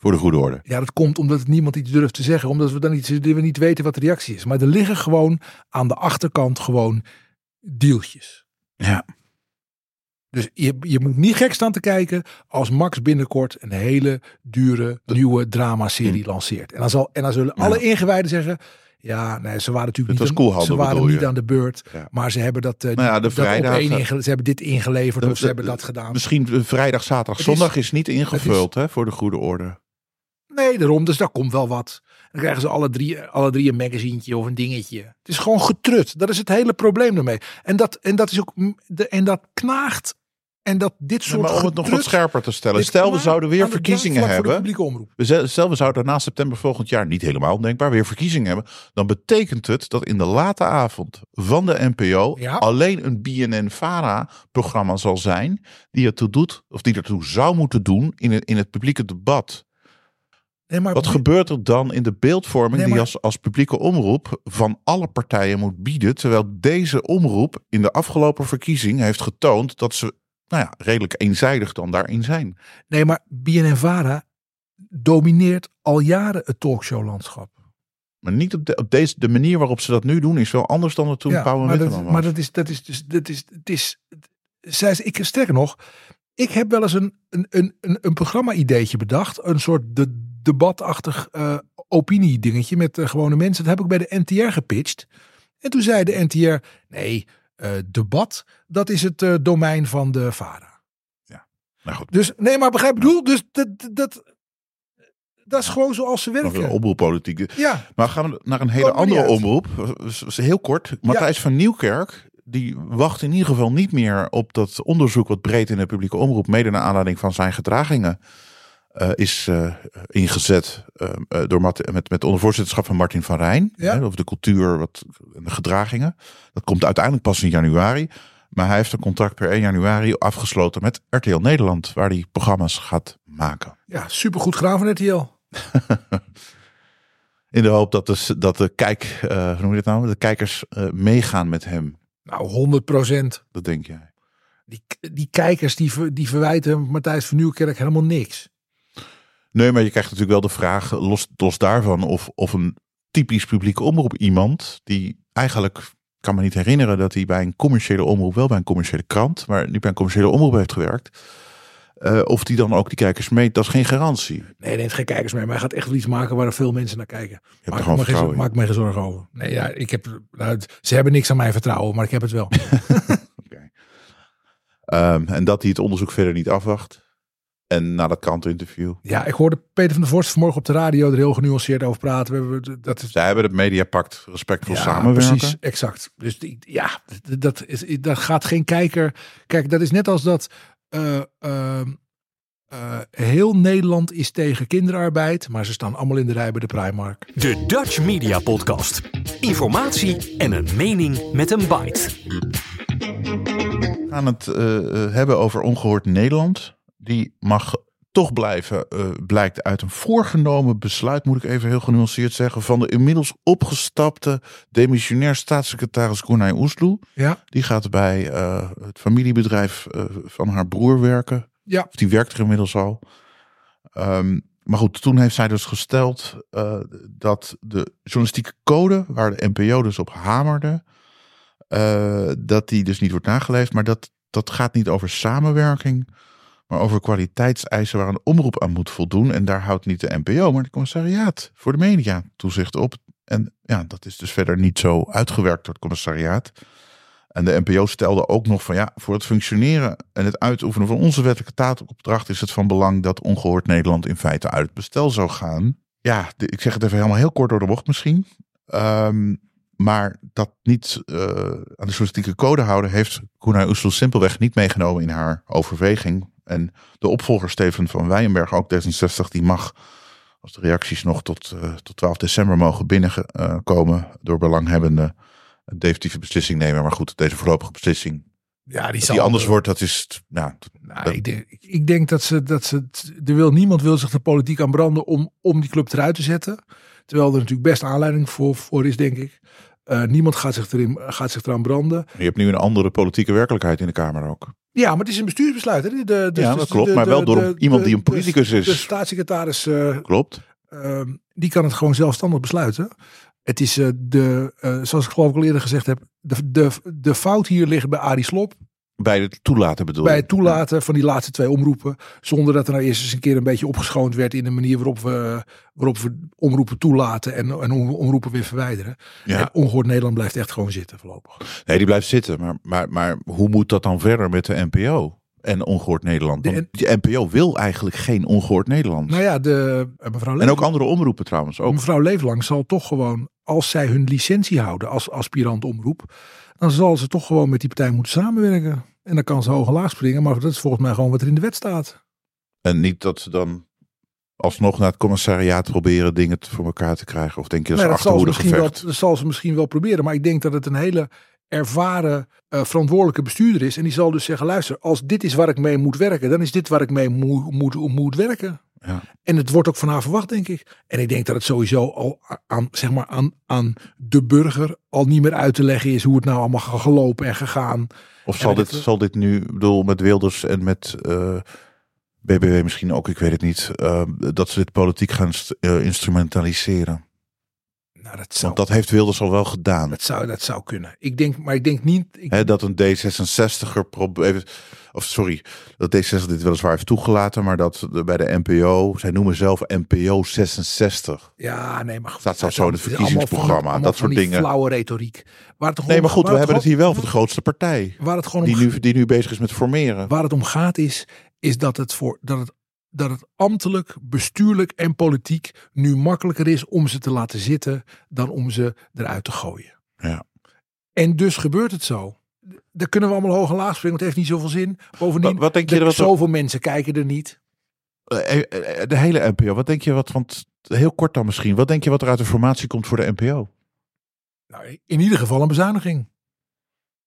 [SPEAKER 4] Voor de goede orde.
[SPEAKER 5] Ja, dat komt omdat niemand iets durft te zeggen. Omdat we dan niet, we niet weten wat de reactie is. Maar er liggen gewoon aan de achterkant gewoon deeltjes.
[SPEAKER 4] Ja.
[SPEAKER 5] Dus je, je moet niet gek staan te kijken als Max binnenkort een hele dure nieuwe dramaserie lanceert. En dan, zal, en dan zullen.
[SPEAKER 4] Ja.
[SPEAKER 5] alle ingewijden zeggen... Ja, nee, ze waren natuurlijk
[SPEAKER 4] Het
[SPEAKER 5] niet,
[SPEAKER 4] was
[SPEAKER 5] aan- ze waren niet
[SPEAKER 4] je?
[SPEAKER 5] aan de beurt.
[SPEAKER 4] Ja.
[SPEAKER 5] Maar ze hebben dat, eh,
[SPEAKER 4] Nou ja, de
[SPEAKER 5] dat
[SPEAKER 4] vrijdag-
[SPEAKER 5] ze hebben dit ingeleverd
[SPEAKER 4] De-
[SPEAKER 5] of ze
[SPEAKER 4] de-
[SPEAKER 5] hebben dat gedaan.
[SPEAKER 4] Misschien vrijdag, zaterdag,
[SPEAKER 5] is-
[SPEAKER 4] zondag is niet ingevuld hè, voor de goede orde.
[SPEAKER 5] Nee, daarom. Dus daar komt wel wat. Dan krijgen ze alle drie, alle drie een magazientje of een dingetje. Het is gewoon getrut. Dat is het hele probleem ermee. En dat, en dat is ook. De, en dat knaagt. En dat dit soort.
[SPEAKER 4] maar om het nog wat scherper te stellen. Stel, we zouden weer verkiezingen hebben. We Stel, we zouden na september volgend jaar, niet helemaal ondenkbaar, weer verkiezingen hebben. Dan betekent het dat in de late avond van de NPO
[SPEAKER 5] Ja.
[SPEAKER 4] alleen een BNN-VARA-programma zal zijn. Die ertoe doet, of die ertoe zou moeten doen in het, in het publieke debat.
[SPEAKER 5] Nee, maar
[SPEAKER 4] Wat gebeurt er dan in de beeldvorming
[SPEAKER 5] Nee,
[SPEAKER 4] die als, als publieke omroep van alle partijen moet bieden? Terwijl deze omroep in de afgelopen verkiezing heeft getoond dat ze nou ja, redelijk eenzijdig dan daarin zijn.
[SPEAKER 5] Nee, maar BNN-Vara domineert al jaren het talkshowlandschap.
[SPEAKER 4] Maar niet op, de, op deze, de manier waarop ze dat nu doen is wel anders dan het toen
[SPEAKER 5] Ja,
[SPEAKER 4] Pauw en Witteman
[SPEAKER 5] dat,
[SPEAKER 4] was.
[SPEAKER 5] maar dat is, dat is dus, dat is, het is, zij, ik sterker nog, ik heb wel eens een, een, een, een, een programma-ideetje bedacht, een soort de, debatachtig eh opinie-dingetje met eh, gewone mensen. Dat heb ik bij de NTR gepitcht. En toen zei de NTR, nee, eh, debat, dat is het domein van de VARA.
[SPEAKER 4] Nou goed,
[SPEAKER 5] Dus nee, maar begrijp ik bedoel, dus dat, dat, dat, is gewoon zoals ze werken.
[SPEAKER 4] omroeppolitiek.
[SPEAKER 5] Ja,
[SPEAKER 4] Maar gaan we naar een hele andere omroep. Heel kort. Matthijs van Nieuwkerk. Die wacht in ieder geval niet meer op dat onderzoek wat breed in de publieke omroep, mede naar aanleiding van zijn gedragingen, eh, is eh, ingezet eh, door Mart- met, met onder voorzitterschap van Martin van Rijn.
[SPEAKER 5] Ja.
[SPEAKER 4] Hè, over de cultuur wat, en de gedragingen. Dat komt uiteindelijk pas in januari. Maar hij heeft een contract per 1 januari afgesloten met RTL Nederland, waar hij programma's gaat maken.
[SPEAKER 5] Ja, supergoed gedaan van RTL.
[SPEAKER 4] In de hoop dat de, dat de, kijk, hoe noem je het nou? de kijkers meegaan met hem.
[SPEAKER 5] Nou, 100 procent.
[SPEAKER 4] Dat denk jij.
[SPEAKER 5] Die, die kijkers die, die verwijten Matthijs van Nieuwkerk helemaal niks.
[SPEAKER 4] Nee, maar je krijgt natuurlijk wel de vraag, los, los daarvan, of, of een typisch publieke omroep iemand die eigenlijk, kan me niet herinneren dat hij bij een commerciële omroep, wel bij een commerciële krant, maar niet bij een commerciële omroep heeft gewerkt. eh, of die dan ook die kijkers meet, dat is geen garantie.
[SPEAKER 5] Nee, neemt geen kijkers meer. Maar hij gaat echt wel iets maken waar er veel mensen naar kijken. Maak, me geen, maak me geen zorgen over. Nee, ja, ik heb, nou, ze hebben niks aan mijn vertrouwen, maar ik heb het wel.
[SPEAKER 4] Ehm, en dat hij het onderzoek verder niet afwacht. En na dat kranteninterview.
[SPEAKER 5] ja, ik hoorde Peter van der Vorst vanmorgen op de radio er heel genuanceerd over praten. We hebben, dat is,
[SPEAKER 4] Zij hebben het mediapact respectvol
[SPEAKER 5] ja,
[SPEAKER 4] samenwerken.
[SPEAKER 5] precies, exact. Dus die, ja, dat, is, dat gaat geen kijker. Kijk, dat is net als dat eh, eh, eh, heel Nederland is tegen kinderarbeid, maar ze staan allemaal in de rij bij de Primark.
[SPEAKER 3] De Dutch Media Podcast. Informatie en een mening met een bite.
[SPEAKER 4] We gaan het eh, hebben over ongehoord Nederland. Die mag toch blijven, eh, blijkt uit een voorgenomen besluit, moet ik even heel genuanceerd zeggen, van de inmiddels opgestapte demissionair staatssecretaris Koenai Oesloe.
[SPEAKER 5] Ja,
[SPEAKER 4] Die gaat bij eh, het familiebedrijf eh, van haar broer werken.
[SPEAKER 5] ja.
[SPEAKER 4] Of die werkt er inmiddels al. Ehm, maar goed, toen heeft zij dus gesteld dat de journalistieke code, waar de NPO dus op hamerde, dat die dus niet wordt nageleefd. Maar dat, dat gaat niet over samenwerking, maar over kwaliteitseisen waar een omroep aan moet voldoen. En daar houdt niet de NPO, maar de commissariaat voor de media toezicht op. En ja, dat is dus verder niet zo uitgewerkt door het commissariaat. En de NPO stelde ook nog van ja, voor het functioneren en het uitoefenen van onze wettelijke taakopdracht is het van belang dat ongehoord Nederland in feite uit het bestel zou gaan. Ja, ik zeg het even helemaal heel kort door de bocht misschien. Ehm, maar dat niet eh, aan de journalistieke code houden heeft Koenai Oesloe simpelweg niet meegenomen in haar overweging. En de opvolger Steven van Weyenberg, ook D66, die mag, als de reacties nog tot, eh, tot 12 december mogen binnenkomen door belanghebbenden, een definitieve beslissing nemen. Maar goed, deze voorlopige beslissing,
[SPEAKER 5] ja die,
[SPEAKER 4] als
[SPEAKER 5] zal
[SPEAKER 4] die anders wordt, dat is, nou,
[SPEAKER 5] Nou, ik, denk, ik denk dat ze, dat ze, er wil, niemand wil zich de politiek aan branden om, om die club eruit te zetten. Terwijl er natuurlijk best aanleiding voor, voor is, denk ik. Eh, niemand gaat zich, erin, gaat zich eraan branden.
[SPEAKER 4] je hebt nu een andere politieke werkelijkheid in de Kamer ook.
[SPEAKER 5] Ja, maar het is een bestuursbesluit. Hè? De, de,
[SPEAKER 4] Ja, dat klopt, maar wel door iemand die een politicus is.
[SPEAKER 5] De staatssecretaris, eh,
[SPEAKER 4] Klopt.
[SPEAKER 5] ehm, die kan het gewoon zelfstandig besluiten. Het is eh, de, zoals ik geloof ik al eerder gezegd heb, de, de, de fout hier ligt bij Arie Slob.
[SPEAKER 4] Bij het toelaten bedoel
[SPEAKER 5] bij het toelaten van die laatste twee omroepen. Zonder dat er nou eerst eens een keer een beetje opgeschoond werd in de manier waarop we, waarop we omroepen toelaten en, en om- omroepen weer verwijderen.
[SPEAKER 4] Ja.
[SPEAKER 5] En ongehoord Nederland blijft echt gewoon zitten voorlopig.
[SPEAKER 4] Nee, die blijft zitten. Maar, maar, maar hoe moet dat dan verder met de NPO en Ongehoord Nederland? Want
[SPEAKER 5] De
[SPEAKER 4] NPO wil eigenlijk geen Ongehoord Nederland.
[SPEAKER 5] Nou ja, de, eh, mevrouw,
[SPEAKER 4] en ook andere omroepen trouwens. Ook.
[SPEAKER 5] mevrouw Leeflang zal toch gewoon, als zij hun licentie houden als aspirant omroep, dan zal ze toch gewoon met die partij moeten samenwerken. En dan kan ze hoog en laag springen, maar dat is volgens mij gewoon wat er in de wet staat.
[SPEAKER 4] En niet dat ze dan alsnog naar het commissariaat proberen dingen voor elkaar te krijgen. Of denk je dat
[SPEAKER 5] Nee,
[SPEAKER 4] is
[SPEAKER 5] dat, zal ze
[SPEAKER 4] achterhoede
[SPEAKER 5] misschien wel,
[SPEAKER 4] gevecht?
[SPEAKER 5] dat zal ze misschien wel proberen. Maar ik denk dat het een hele ervaren, eh, verantwoordelijke bestuurder is. En die zal dus zeggen, luister, als dit is waar ik mee moet werken, dan is dit waar ik mee moet, moet, moet werken.
[SPEAKER 4] Ja.
[SPEAKER 5] En het wordt ook van haar verwacht, denk ik. En ik denk dat het sowieso al aan, zeg maar aan, aan de burger al niet meer uit te leggen is hoe het nou allemaal gelopen en gegaan.
[SPEAKER 4] Of zal dit, zal dit nu, ik bedoel, met Wilders en met eh, BBW misschien ook, ik weet het niet, eh, dat ze dit politiek gaan st- instrumentaliseren?
[SPEAKER 5] Nou, dat zou,
[SPEAKER 4] Want dat heeft Wilders al wel gedaan.
[SPEAKER 5] dat zou, dat zou kunnen. Ik denk, maar ik denk niet. Ik,
[SPEAKER 4] dat een D66er probeert, of sorry, dat D66 dit weliswaar heeft toegelaten, maar dat de- bij de NPO, zij noemen zelf NPO 66.
[SPEAKER 5] ja, nee, maar goed.
[SPEAKER 4] Staat zo in het
[SPEAKER 5] van-
[SPEAKER 4] verkiezingsprogramma, dat soort
[SPEAKER 5] die
[SPEAKER 4] dingen.
[SPEAKER 5] Flauwe retoriek. Waar het
[SPEAKER 4] Nee, maar goed, we hebben het hier wel voor de grootste partij,
[SPEAKER 5] Waar het gewoon
[SPEAKER 4] die
[SPEAKER 5] om,
[SPEAKER 4] nu, die nu bezig is met formeren.
[SPEAKER 5] waar het om gaat is, is dat het, voor, dat, het, dat het ambtelijk, bestuurlijk en politiek nu makkelijker is om ze te laten zitten dan om ze eruit te gooien.
[SPEAKER 4] Ja.
[SPEAKER 5] En dus gebeurt het zo. Daar kunnen we allemaal hoog en laag springen, want het heeft niet zoveel zin. Bovendien,
[SPEAKER 4] Wat- wat denk je dat
[SPEAKER 5] zoveel mensen kijken er niet.
[SPEAKER 4] Eh, eh, De hele NPO, wat denk je wat, want heel kort dan misschien, wat denk je wat er uit de formatie komt voor de NPO?
[SPEAKER 5] Nou, in ieder geval een bezuiniging.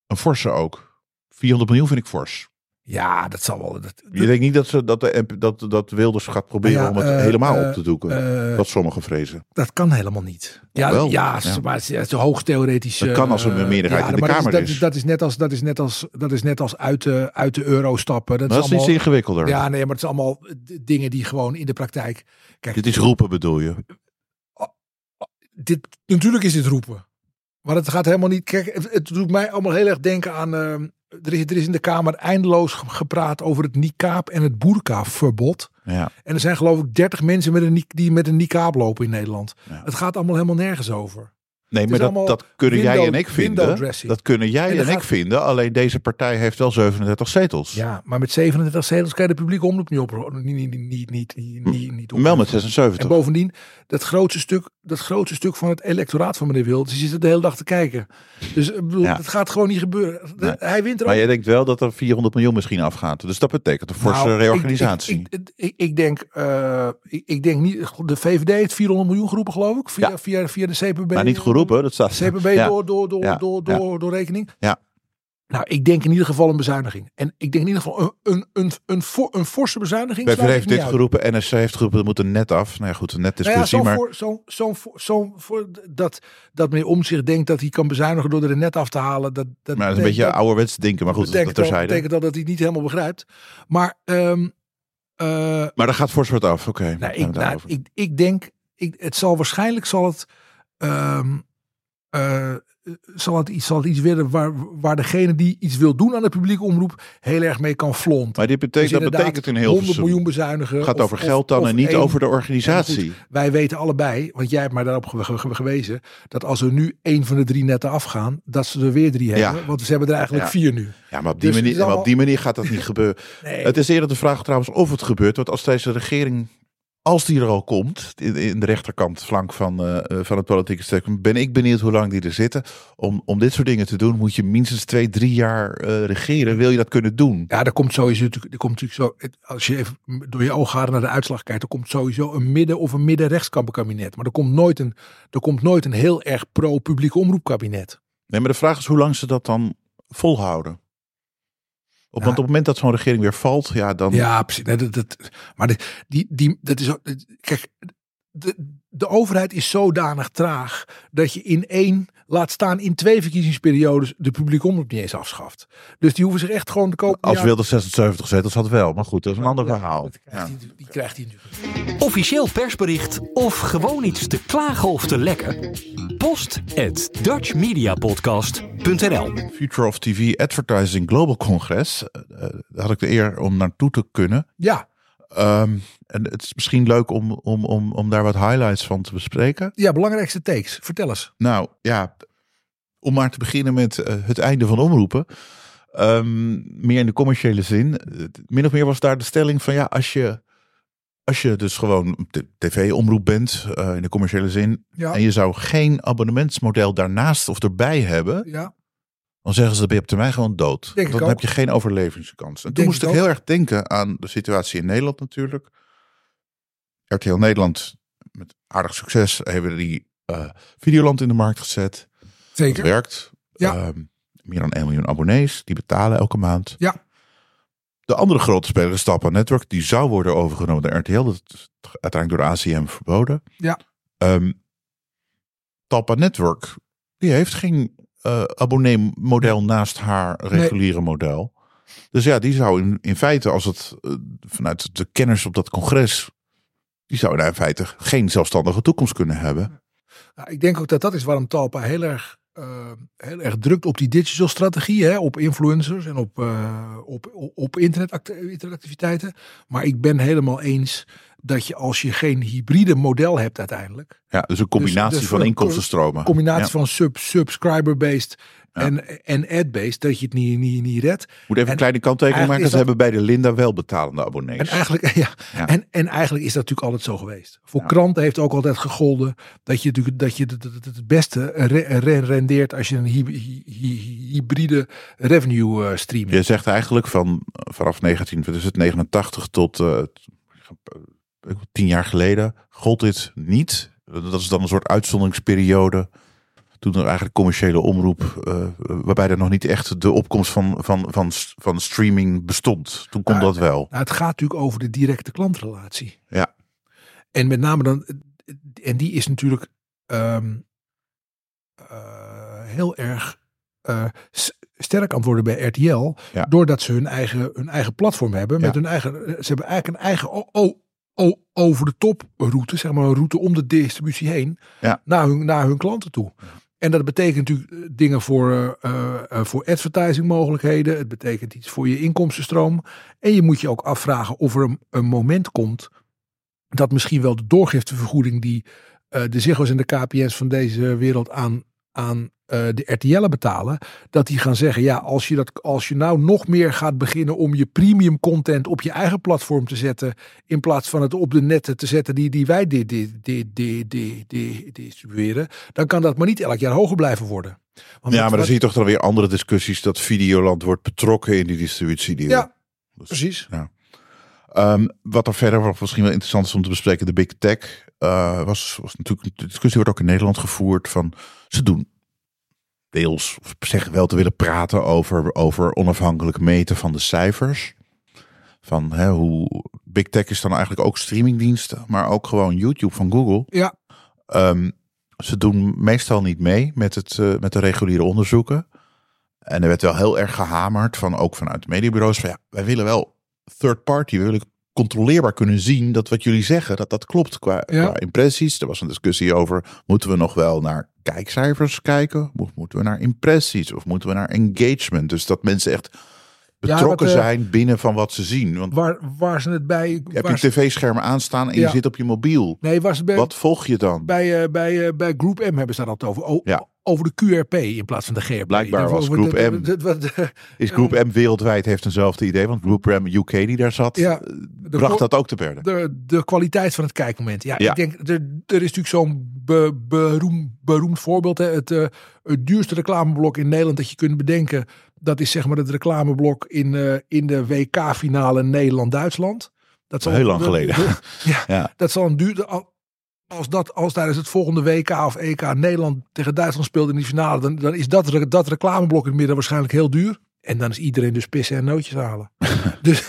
[SPEAKER 4] Een forse ook. 400 miljoen vind ik fors.
[SPEAKER 5] Ja, dat zal wel. Dat,
[SPEAKER 4] Je denkt niet dat, ze, dat, de, dat, dat Wilders gaat proberen
[SPEAKER 5] ja,
[SPEAKER 4] om het
[SPEAKER 5] eh,
[SPEAKER 4] helemaal
[SPEAKER 5] eh,
[SPEAKER 4] op te doeken.
[SPEAKER 5] eh,
[SPEAKER 4] wat sommigen vrezen.
[SPEAKER 5] dat kan helemaal niet. Ja,
[SPEAKER 4] wel,
[SPEAKER 5] ja,
[SPEAKER 4] ja.
[SPEAKER 5] maar het is, is hoogst theoretisch.
[SPEAKER 4] Dat kan als er een
[SPEAKER 5] eh,
[SPEAKER 4] meerderheid in de
[SPEAKER 5] dat
[SPEAKER 4] Kamer
[SPEAKER 5] dat
[SPEAKER 4] is.
[SPEAKER 5] Dat is net als, dat is net als, dat is net als uit, de, uit de euro stappen. Dat,
[SPEAKER 4] Maar dat is
[SPEAKER 5] allemaal,
[SPEAKER 4] iets ingewikkelder.
[SPEAKER 5] Ja, nee, maar het is allemaal dingen die gewoon in de praktijk. Kijk,
[SPEAKER 4] Dit is roepen bedoel je.
[SPEAKER 5] dit, natuurlijk is dit roepen. Maar het gaat helemaal niet. Kijk, het, het doet mij allemaal heel erg denken aan. Er, is, er is in de Kamer eindeloos ge- gepraat over het niqab en het boerka-verbod.
[SPEAKER 4] Ja.
[SPEAKER 5] En er zijn geloof ik 30 mensen met een, die met een niqab lopen in Nederland.
[SPEAKER 4] Ja.
[SPEAKER 5] Het gaat allemaal helemaal nergens over.
[SPEAKER 4] Nee, maar dat, dat kunnen jij en ik vinden. Dat kunnen jij
[SPEAKER 5] En
[SPEAKER 4] ik vinden. Alleen deze partij heeft wel 37 zetels.
[SPEAKER 5] Ja, maar met 37 zetels kan je de publieke omroep niet op. Niet, niet, niet, niet, niet, niet, niet
[SPEAKER 4] Wel met
[SPEAKER 5] opheffen.
[SPEAKER 4] 76.
[SPEAKER 5] En bovendien, dat grootste stuk, dat grootste stuk van het electoraat van meneer Wilders, die zit er de hele dag te kijken. Dus ik bedoel,
[SPEAKER 4] Ja.
[SPEAKER 5] het gaat gewoon niet gebeuren.
[SPEAKER 4] Nee.
[SPEAKER 5] Hij wint er
[SPEAKER 4] Maar jij denkt wel dat er 400 miljoen misschien afgaat. Dus dat betekent een forse
[SPEAKER 5] Nou,
[SPEAKER 4] reorganisatie.
[SPEAKER 5] Ik, ik, ik, ik denk, eh, ik, ik denk niet, de VVD heeft 400 miljoen geroepen geloof ik, via,
[SPEAKER 4] Ja.
[SPEAKER 5] via, via de CPB.
[SPEAKER 4] maar niet geroepen, dat staat.
[SPEAKER 5] CPB
[SPEAKER 4] Ja.
[SPEAKER 5] door, door, door,
[SPEAKER 4] Ja.
[SPEAKER 5] door, door, door rekening.
[SPEAKER 4] Ja.
[SPEAKER 5] Nou, ik denk in ieder geval een bezuiniging. En ik denk in ieder geval een, een, een, een, for- een forse bezuiniging.
[SPEAKER 4] BVD heeft dit geroepen, NSC heeft geroepen, er moet een net af. Nou ja, goed, een net
[SPEAKER 5] Nou ja,
[SPEAKER 4] discussie, maar
[SPEAKER 5] voor, zo, zo, voor- zo voor dat, dat meneer Omtzigt denkt dat hij kan bezuinigen door er een net af te halen. Dat, dat
[SPEAKER 4] maar dat is een beetje
[SPEAKER 5] dat-
[SPEAKER 4] ouderwets denken. Maar goed, dat
[SPEAKER 5] betekent,
[SPEAKER 4] terzijde.
[SPEAKER 5] betekent al dat hij het niet helemaal begrijpt. Maar ehm, eh,
[SPEAKER 4] Maar daar gaat fors wat af, oké.
[SPEAKER 5] nou, ik, nou, ik, ik denk, ik, het zal waarschijnlijk zal het, ehm, eh, zal het iets, zal het iets worden waar, waar degene die iets wil doen aan de publieke omroep heel erg mee kan flonten.
[SPEAKER 4] Maar dit betekent,
[SPEAKER 5] Dus
[SPEAKER 4] dat betekent in heel
[SPEAKER 5] 100 miljoen bezuinigen.
[SPEAKER 4] Het gaat
[SPEAKER 5] of-
[SPEAKER 4] over geld dan
[SPEAKER 5] of
[SPEAKER 4] en niet
[SPEAKER 5] één-
[SPEAKER 4] over de organisatie.
[SPEAKER 5] goed, wij weten allebei, want jij hebt mij daarop ge- ge- ge- gewezen, dat als er nu één van de drie netten afgaan, dat ze er weer drie
[SPEAKER 4] Ja.
[SPEAKER 5] hebben. Want ze hebben er eigenlijk
[SPEAKER 4] Ja.
[SPEAKER 5] vier nu.
[SPEAKER 4] Ja, maar op die,
[SPEAKER 5] Dus
[SPEAKER 4] manier, maar op die manier gaat dat niet gebeuren.
[SPEAKER 5] Nee.
[SPEAKER 4] Het is eerder de vraag trouwens of het gebeurt. Want als deze regering, als die er al komt, in, de rechterkant flank van, eh, eh, van het politieke spectrum, ben ik benieuwd hoe lang die er zitten. Om, om dit soort dingen te doen, moet je minstens twee, drie jaar eh, regeren. Wil je dat kunnen doen?
[SPEAKER 5] Ja, er komt sowieso er komt natuurlijk zo, als je even door je ogen naar de uitslag kijkt, er komt sowieso een midden- of een midden-rechtskabinet. Maar er komt nooit een, er komt nooit een heel erg pro-publieke omroepkabinet.
[SPEAKER 4] Nee, maar de vraag is hoe lang ze dat dan volhouden. Op. Want op het moment dat zo'n regering weer valt, ja, dan.
[SPEAKER 5] Ja, precies. Nee, dat, dat, maar de, die, die, dat is kijk, de, de overheid is zodanig traag dat je in één, laat staan in twee verkiezingsperiodes, de publieke omroep niet eens afschaft. Dus die hoeven zich echt gewoon te kopen.
[SPEAKER 4] Als Wilders 76 zetels had wel. Maar goed, dat is een ander verhaal. Ja.
[SPEAKER 5] Die, die krijgt hij natuurlijk.
[SPEAKER 3] Officieel persbericht of gewoon iets te klagen of te lekken? Post at dutchmediapodcast.nl
[SPEAKER 4] Future of TV Advertising Global Congress. daar had ik de eer om naartoe te kunnen.
[SPEAKER 5] Ja,
[SPEAKER 4] Ehm, en het is misschien leuk om, om, om, om daar wat highlights van te bespreken.
[SPEAKER 5] ja, belangrijkste takes. Vertel eens.
[SPEAKER 4] Nou ja, om maar te beginnen met eh, het einde van omroepen. Ehm, meer in de commerciële zin. Min of meer was daar de stelling van ja, als je, als je dus gewoon de tv-omroep bent eh, in de commerciële zin.
[SPEAKER 5] Ja.
[SPEAKER 4] En je zou geen abonnementsmodel daarnaast of erbij hebben.
[SPEAKER 5] Ja,
[SPEAKER 4] Dan zeggen ze dat ben je op termijn gewoon dood.
[SPEAKER 5] Denk
[SPEAKER 4] dan heb je geen overlevingskans. En toen
[SPEAKER 5] Denk
[SPEAKER 4] moest
[SPEAKER 5] ik
[SPEAKER 4] heel erg denken aan de situatie in Nederland natuurlijk. RTL Nederland met aardig succes hebben die eh, Videoland in de markt gezet.
[SPEAKER 5] Zeker.
[SPEAKER 4] werkt.
[SPEAKER 5] Ja.
[SPEAKER 4] Ehm, meer dan 1 miljoen abonnees. Die betalen elke maand.
[SPEAKER 5] Ja.
[SPEAKER 4] De andere grote speler is Talpa Network. Die zou worden overgenomen door RTL. Dat is uiteindelijk door de ACM verboden.
[SPEAKER 5] Ja.
[SPEAKER 4] Talpa Network. Die heeft geen eh abonneemodel naast haar reguliere model. Dus ja, die zou in, in feite, als het eh, vanuit de kennis op dat congres. Die zou daar in feite geen zelfstandige toekomst kunnen hebben.
[SPEAKER 5] Nou, ik denk ook dat dat is waarom Talpa heel erg, eh, heel erg drukt op die digital strategie. Hè, op influencers en op, op, op, op internet interactiviteiten. Maar ik ben helemaal eens dat je als je geen hybride model hebt uiteindelijk.
[SPEAKER 4] Ja, dus een combinatie
[SPEAKER 5] dus
[SPEAKER 4] van inkomstenstromen.
[SPEAKER 5] Een combinatie
[SPEAKER 4] Ja.
[SPEAKER 5] van sub, subscriber-based
[SPEAKER 4] Ja.
[SPEAKER 5] en, en ad-based. Dat je het niet, niet, niet redt.
[SPEAKER 4] Moet even
[SPEAKER 5] En
[SPEAKER 4] een kleine kanttekening maken. Ze hebben bij de Linda wel betalende abonnees.
[SPEAKER 5] En eigenlijk, ja,
[SPEAKER 4] Ja.
[SPEAKER 5] En, en eigenlijk is dat natuurlijk altijd zo geweest. Voor kranten heeft ook altijd gegolden dat je natuurlijk dat je het, het, het beste re- re- rendeert als je een hy- hy- hy- hybride revenue eh, stream
[SPEAKER 4] Je zegt eigenlijk van vanaf 1989 tot eh, eh, tien jaar geleden gold dit niet. Dat is dan een soort uitzonderingsperiode. Toen er eigenlijk commerciële omroep, eh, waarbij er nog niet echt de opkomst van, van, van, van streaming bestond. Toen kon
[SPEAKER 5] Nou,
[SPEAKER 4] dat wel.
[SPEAKER 5] Nou, het gaat natuurlijk over de directe klantrelatie.
[SPEAKER 4] Ja.
[SPEAKER 5] En met name dan, en die is natuurlijk ehm, eh, heel erg s- sterk aan het worden bij RTL.
[SPEAKER 4] Ja.
[SPEAKER 5] Doordat ze hun eigen, hun eigen platform hebben. Met
[SPEAKER 4] Ja.
[SPEAKER 5] hun eigen, ze hebben eigenlijk een eigen over de top route. Zeg maar een route om de distributie heen.
[SPEAKER 4] Ja.
[SPEAKER 5] Naar, hun, naar hun klanten toe. En dat betekent natuurlijk eh, dingen voor, eh, voor advertising mogelijkheden. Het betekent iets voor je inkomstenstroom. En je moet je ook afvragen of er een, een moment komt dat misschien wel de doorgiftevergoeding die eh, de Ziggo's en de KPN's van deze wereld aan, aan eh, de RTL'en betalen, dat die gaan zeggen, ja, als je, dat, als je nou nog meer gaat beginnen om je premium content op je eigen platform te zetten, in plaats van het op de netten te zetten die, die wij di- di- di- di- di- di- distribueren, dan kan dat maar niet elk jaar hoger blijven worden. Want
[SPEAKER 4] Ja, maar dan
[SPEAKER 5] wat-
[SPEAKER 4] zie je toch dan weer andere discussies dat Videoland wordt betrokken in die distributiedeal.
[SPEAKER 5] Ja,
[SPEAKER 4] Dus-
[SPEAKER 5] precies.
[SPEAKER 4] Ehm, wat er verder misschien wel interessant is om te bespreken, de Big Tech, eh, was, was natuurlijk, de discussie wordt ook in Nederland gevoerd van, ze doen deels, of zeggen wel te willen praten over, over onafhankelijk meten van de cijfers. Van hè, hoe, Big Tech is dan eigenlijk ook streamingdiensten, maar ook gewoon YouTube van Google.
[SPEAKER 5] Ja,
[SPEAKER 4] Ehm, ze doen meestal niet mee met, het, eh, met de reguliere onderzoeken. En er werd wel heel erg gehamerd, van, ook vanuit de mediabureaus, van ja, wij willen wel third party, we willen controleerbaar kunnen zien dat wat jullie zeggen, dat dat klopt qua,
[SPEAKER 5] Ja.
[SPEAKER 4] qua impressies. Er was een discussie over, moeten we nog wel naar kijkcijfers kijken? Of moeten we naar impressies? Of moeten we naar engagement? Dus dat mensen echt betrokken
[SPEAKER 5] wat, eh,
[SPEAKER 4] zijn binnen van wat ze zien. Want
[SPEAKER 5] waar, waar ze het bij... waar
[SPEAKER 4] je tv-schermen aanstaan en
[SPEAKER 5] Ja.
[SPEAKER 4] je zit op je mobiel.
[SPEAKER 5] nee, ze bij,
[SPEAKER 4] Wat volg je dan?
[SPEAKER 5] bij, eh, bij, eh, bij Groep M hebben ze daar altijd over. O-
[SPEAKER 4] Ja.
[SPEAKER 5] Over de QRP in plaats van de GRP.
[SPEAKER 4] Blijkbaar was Groep
[SPEAKER 5] de-
[SPEAKER 4] M.
[SPEAKER 5] de- de- de-
[SPEAKER 4] Is Groep M wereldwijd heeft eenzelfde idee, want Groep M UK die daar zat,
[SPEAKER 5] Ja,
[SPEAKER 4] eh, bracht dat ook te berde.
[SPEAKER 5] de, de kwaliteit van het kijkmoment. Ja,
[SPEAKER 4] Ja.
[SPEAKER 5] ik denk, er, er is natuurlijk zo'n be, beroem, beroemd voorbeeld. Hè. Het, eh, het duurste reclameblok in Nederland dat je kunt bedenken. Dat is zeg maar het reclameblok in, eh, in de WK-finale Nederland-Duitsland. Dat zal-
[SPEAKER 4] Heel lang
[SPEAKER 5] de-
[SPEAKER 4] geleden.
[SPEAKER 5] de- ja,
[SPEAKER 4] Ja.
[SPEAKER 5] dat zal een duur. Al- Als, dat, als tijdens het volgende WK of EK Nederland tegen Duitsland speelt in die finale, dan, dan is dat, dat reclameblock in het midden waarschijnlijk heel duur. En dan is iedereen dus pissen en nootjes halen. dus,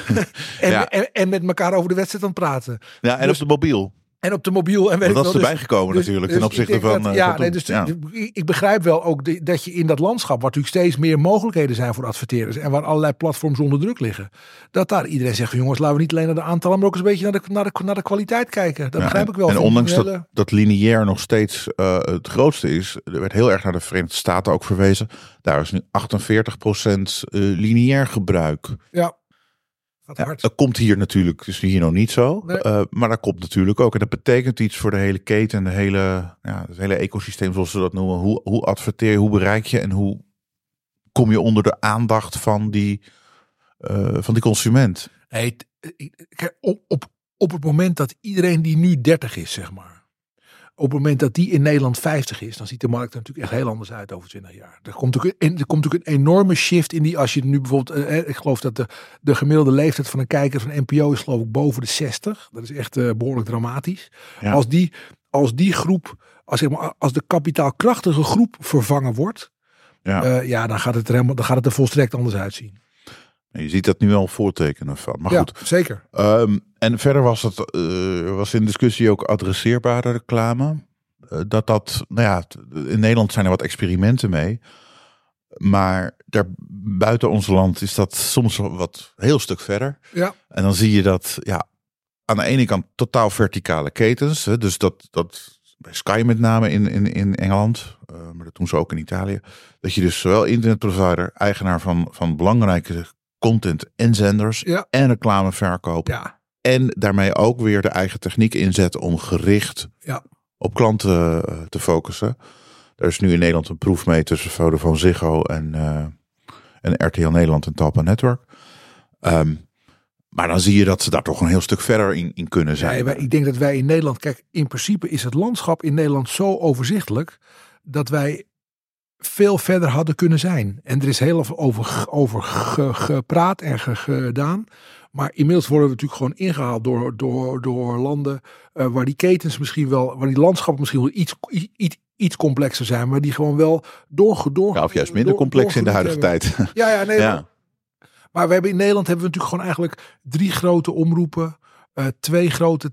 [SPEAKER 5] en,
[SPEAKER 4] Ja.
[SPEAKER 5] en, en met elkaar over de wedstrijd aan het praten.
[SPEAKER 4] Ja, en
[SPEAKER 5] Dus-
[SPEAKER 4] op de mobiel.
[SPEAKER 5] En op de mobiel. En weet
[SPEAKER 4] dat is
[SPEAKER 5] wel,
[SPEAKER 4] erbij gekomen
[SPEAKER 5] dus-
[SPEAKER 4] natuurlijk
[SPEAKER 5] dus
[SPEAKER 4] ten opzichte van...
[SPEAKER 5] dat-
[SPEAKER 4] eh,
[SPEAKER 5] ja,
[SPEAKER 4] van
[SPEAKER 5] nee, dus
[SPEAKER 4] Ja.
[SPEAKER 5] ik- begrijp wel ook de- dat je in dat landschap, waar natuurlijk steeds meer mogelijkheden zijn voor adverteerders en waar allerlei platforms onder druk liggen, dat daar iedereen zegt jongens, laten we niet alleen naar de aantallen, maar ook eens een beetje naar de, naar de, naar de kwaliteit kijken. Dat
[SPEAKER 4] Ja,
[SPEAKER 5] begrijp ik wel.
[SPEAKER 4] En ondanks dat, dat lineair nog steeds eh, het grootste is, er werd heel erg naar de Verenigde Staten ook verwezen. Daar is nu 48% eh lineair gebruik.
[SPEAKER 5] Ja,
[SPEAKER 4] Ja, dat komt hier natuurlijk, is hier nog niet zo.
[SPEAKER 5] Nee.
[SPEAKER 4] Eh, maar dat komt natuurlijk ook. En dat betekent iets voor de hele keten, de hele, ja, het hele ecosysteem zoals ze dat noemen. Hoe, hoe adverteer je, hoe bereik je en hoe kom je onder de aandacht van die, eh, van die consument?
[SPEAKER 5] Kijk, op, op, op het moment dat iedereen die nu 30 is, zeg maar. Op het moment dat die in Nederland 50 is, dan ziet de markt er natuurlijk echt heel anders uit over 20 jaar. Er komt natuurlijk een, er komt natuurlijk een enorme shift in die, als je nu bijvoorbeeld, eh, eh, ik geloof dat de, de gemiddelde leeftijd van een kijker van NPO is geloof ik boven de 60. Dat is echt eh, behoorlijk dramatisch.
[SPEAKER 4] Ja.
[SPEAKER 5] Als, die, als die groep, als, zeg maar, als de kapitaalkrachtige groep vervangen wordt,
[SPEAKER 4] Ja.
[SPEAKER 5] ja, dan gaat het er helemaal, dan gaat het er volstrekt anders uitzien.
[SPEAKER 4] Je ziet dat nu al voortekenen van. Maar
[SPEAKER 5] ja,
[SPEAKER 4] goed,
[SPEAKER 5] zeker.
[SPEAKER 4] Ehm, en verder was het uh, was in discussie ook adresseerbare reclame. Uh, dat dat, nou ja, in Nederland zijn er wat experimenten mee. Maar daar buiten ons land is dat soms wat heel stuk verder.
[SPEAKER 5] Ja.
[SPEAKER 4] En dan zie je dat, ja, aan de ene kant totaal verticale ketens. Hè, dus dat, dat bij Sky met name in, in, in Engeland, uh, maar dat doen ze ook in Italië. Dat je dus zowel internetprovider, eigenaar van, van belangrijke content en zenders
[SPEAKER 5] Ja.
[SPEAKER 4] en reclame verkopen.
[SPEAKER 5] Ja,
[SPEAKER 4] En daarmee ook weer de eigen techniek inzet om gericht
[SPEAKER 5] Ja.
[SPEAKER 4] op klanten eh, te focussen. Er is nu in Nederland een proef mee tussen Vodafone Ziggo en, eh, en RTL Nederland en Talpa Network. Ehm, maar dan zie je dat ze daar toch een heel stuk verder in, in kunnen zijn.
[SPEAKER 5] Ja, ik denk dat wij in Nederland, kijk, in principe is het landschap in Nederland zo overzichtelijk dat wij veel verder hadden kunnen zijn. En er is heel veel over, over ge- gepraat en ge- gedaan. Maar inmiddels worden we natuurlijk gewoon ingehaald door, door, door landen eh, waar die ketens misschien wel, waar die landschappen misschien wel iets, iets, iets complexer zijn, maar die gewoon wel door, door
[SPEAKER 4] Ja, of juist minder
[SPEAKER 5] door-
[SPEAKER 4] complex in de huidige
[SPEAKER 5] hebben.
[SPEAKER 4] tijd.
[SPEAKER 5] Ja, ja, nee.
[SPEAKER 4] Ja.
[SPEAKER 5] Maar we hebben in Nederland hebben we natuurlijk gewoon eigenlijk drie grote omroepen, eh, twee grote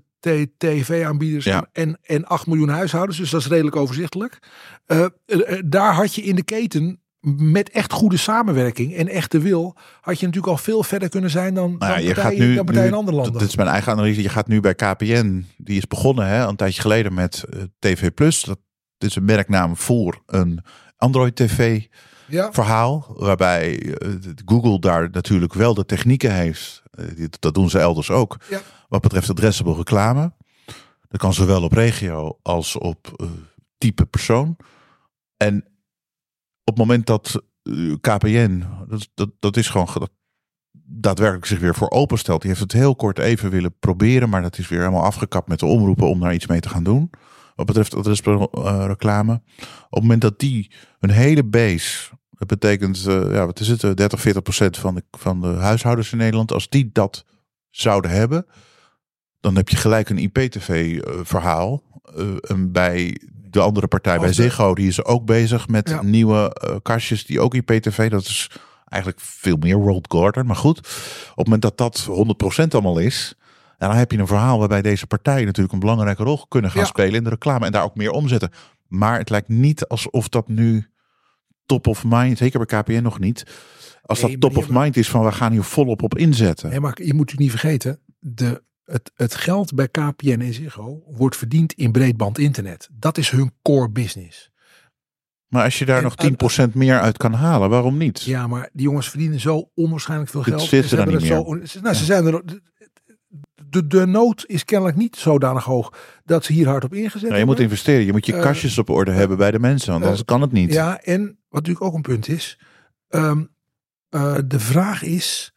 [SPEAKER 5] tv-aanbieders
[SPEAKER 4] Ja.
[SPEAKER 5] en, en 8 miljoen huishoudens. Dus dat is redelijk overzichtelijk. Eh, eh, eh, daar had je in de keten met echt goede samenwerking en echte wil, had je natuurlijk al veel verder kunnen zijn dan,
[SPEAKER 4] Nou ja,
[SPEAKER 5] dan
[SPEAKER 4] je
[SPEAKER 5] partijen,
[SPEAKER 4] gaat nu,
[SPEAKER 5] dan partijen in andere landen.
[SPEAKER 4] Dit is mijn eigen analyse. Je gaat nu bij KPN, die is begonnen hè, een tijdje geleden met TV Plus. Dat is een merknaam voor een Android TV
[SPEAKER 5] ja.
[SPEAKER 4] verhaal. Waarbij Google daar natuurlijk wel de technieken heeft. Dat doen ze elders ook.
[SPEAKER 5] Ja.
[SPEAKER 4] Wat betreft addressable reclame. Dat kan zowel op regio als op eh, type persoon. En op het moment dat eh, KPN, dat, dat, is gewoon daadwerkelijk zich weer voor openstelt. Die heeft het heel kort even willen proberen, maar dat is weer helemaal afgekapt met de omroepen om daar iets mee te gaan doen. Wat betreft adresreclame. Op het moment dat die een hele base, dat betekent, eh, ja, wat is het, eh, 30, 40 procent van de, van de huishoudens in Nederland, als die dat zouden hebben, dan heb je gelijk een IPTV-verhaal. eh, bij de andere partij, bij Ziggo, die is ook bezig met
[SPEAKER 5] Ja.
[SPEAKER 4] nieuwe eh, kastjes die ook IPTV, dat is eigenlijk veel meer World Garden. Maar goed, op het moment dat dat 100% allemaal is, en dan heb je een verhaal waarbij deze partijen natuurlijk een belangrijke rol kunnen gaan
[SPEAKER 5] Ja.
[SPEAKER 4] spelen in de reclame en daar ook meer omzetten. Maar het lijkt niet alsof dat nu top of mind, zeker bij KPN nog niet, als
[SPEAKER 5] Nee,
[SPEAKER 4] dat top of mind is van we gaan hier volop op inzetten.
[SPEAKER 5] Nee, maar je moet u niet vergeten, de, het, het geld bij KPN en Ziggo wordt verdiend in breedband internet. Dat is hun core business.
[SPEAKER 4] Maar als je daar
[SPEAKER 5] En
[SPEAKER 4] nog
[SPEAKER 5] uit-
[SPEAKER 4] 10% meer uit kan halen, waarom niet?
[SPEAKER 5] Ja, maar die jongens verdienen zo onwaarschijnlijk veel geld.
[SPEAKER 4] zit
[SPEAKER 5] ze
[SPEAKER 4] er niet
[SPEAKER 5] Zo, nou, ze zijn er. De, de, nood is kennelijk niet zodanig hoog dat ze hier hard op ingezet
[SPEAKER 4] Nou, je moet investeren, je moet je
[SPEAKER 5] Eh,
[SPEAKER 4] kastjes op orde hebben bij de mensen,
[SPEAKER 5] eh,
[SPEAKER 4] anders kan het niet.
[SPEAKER 5] Ja, en wat natuurlijk ook een punt is. ehm, eh, de vraag is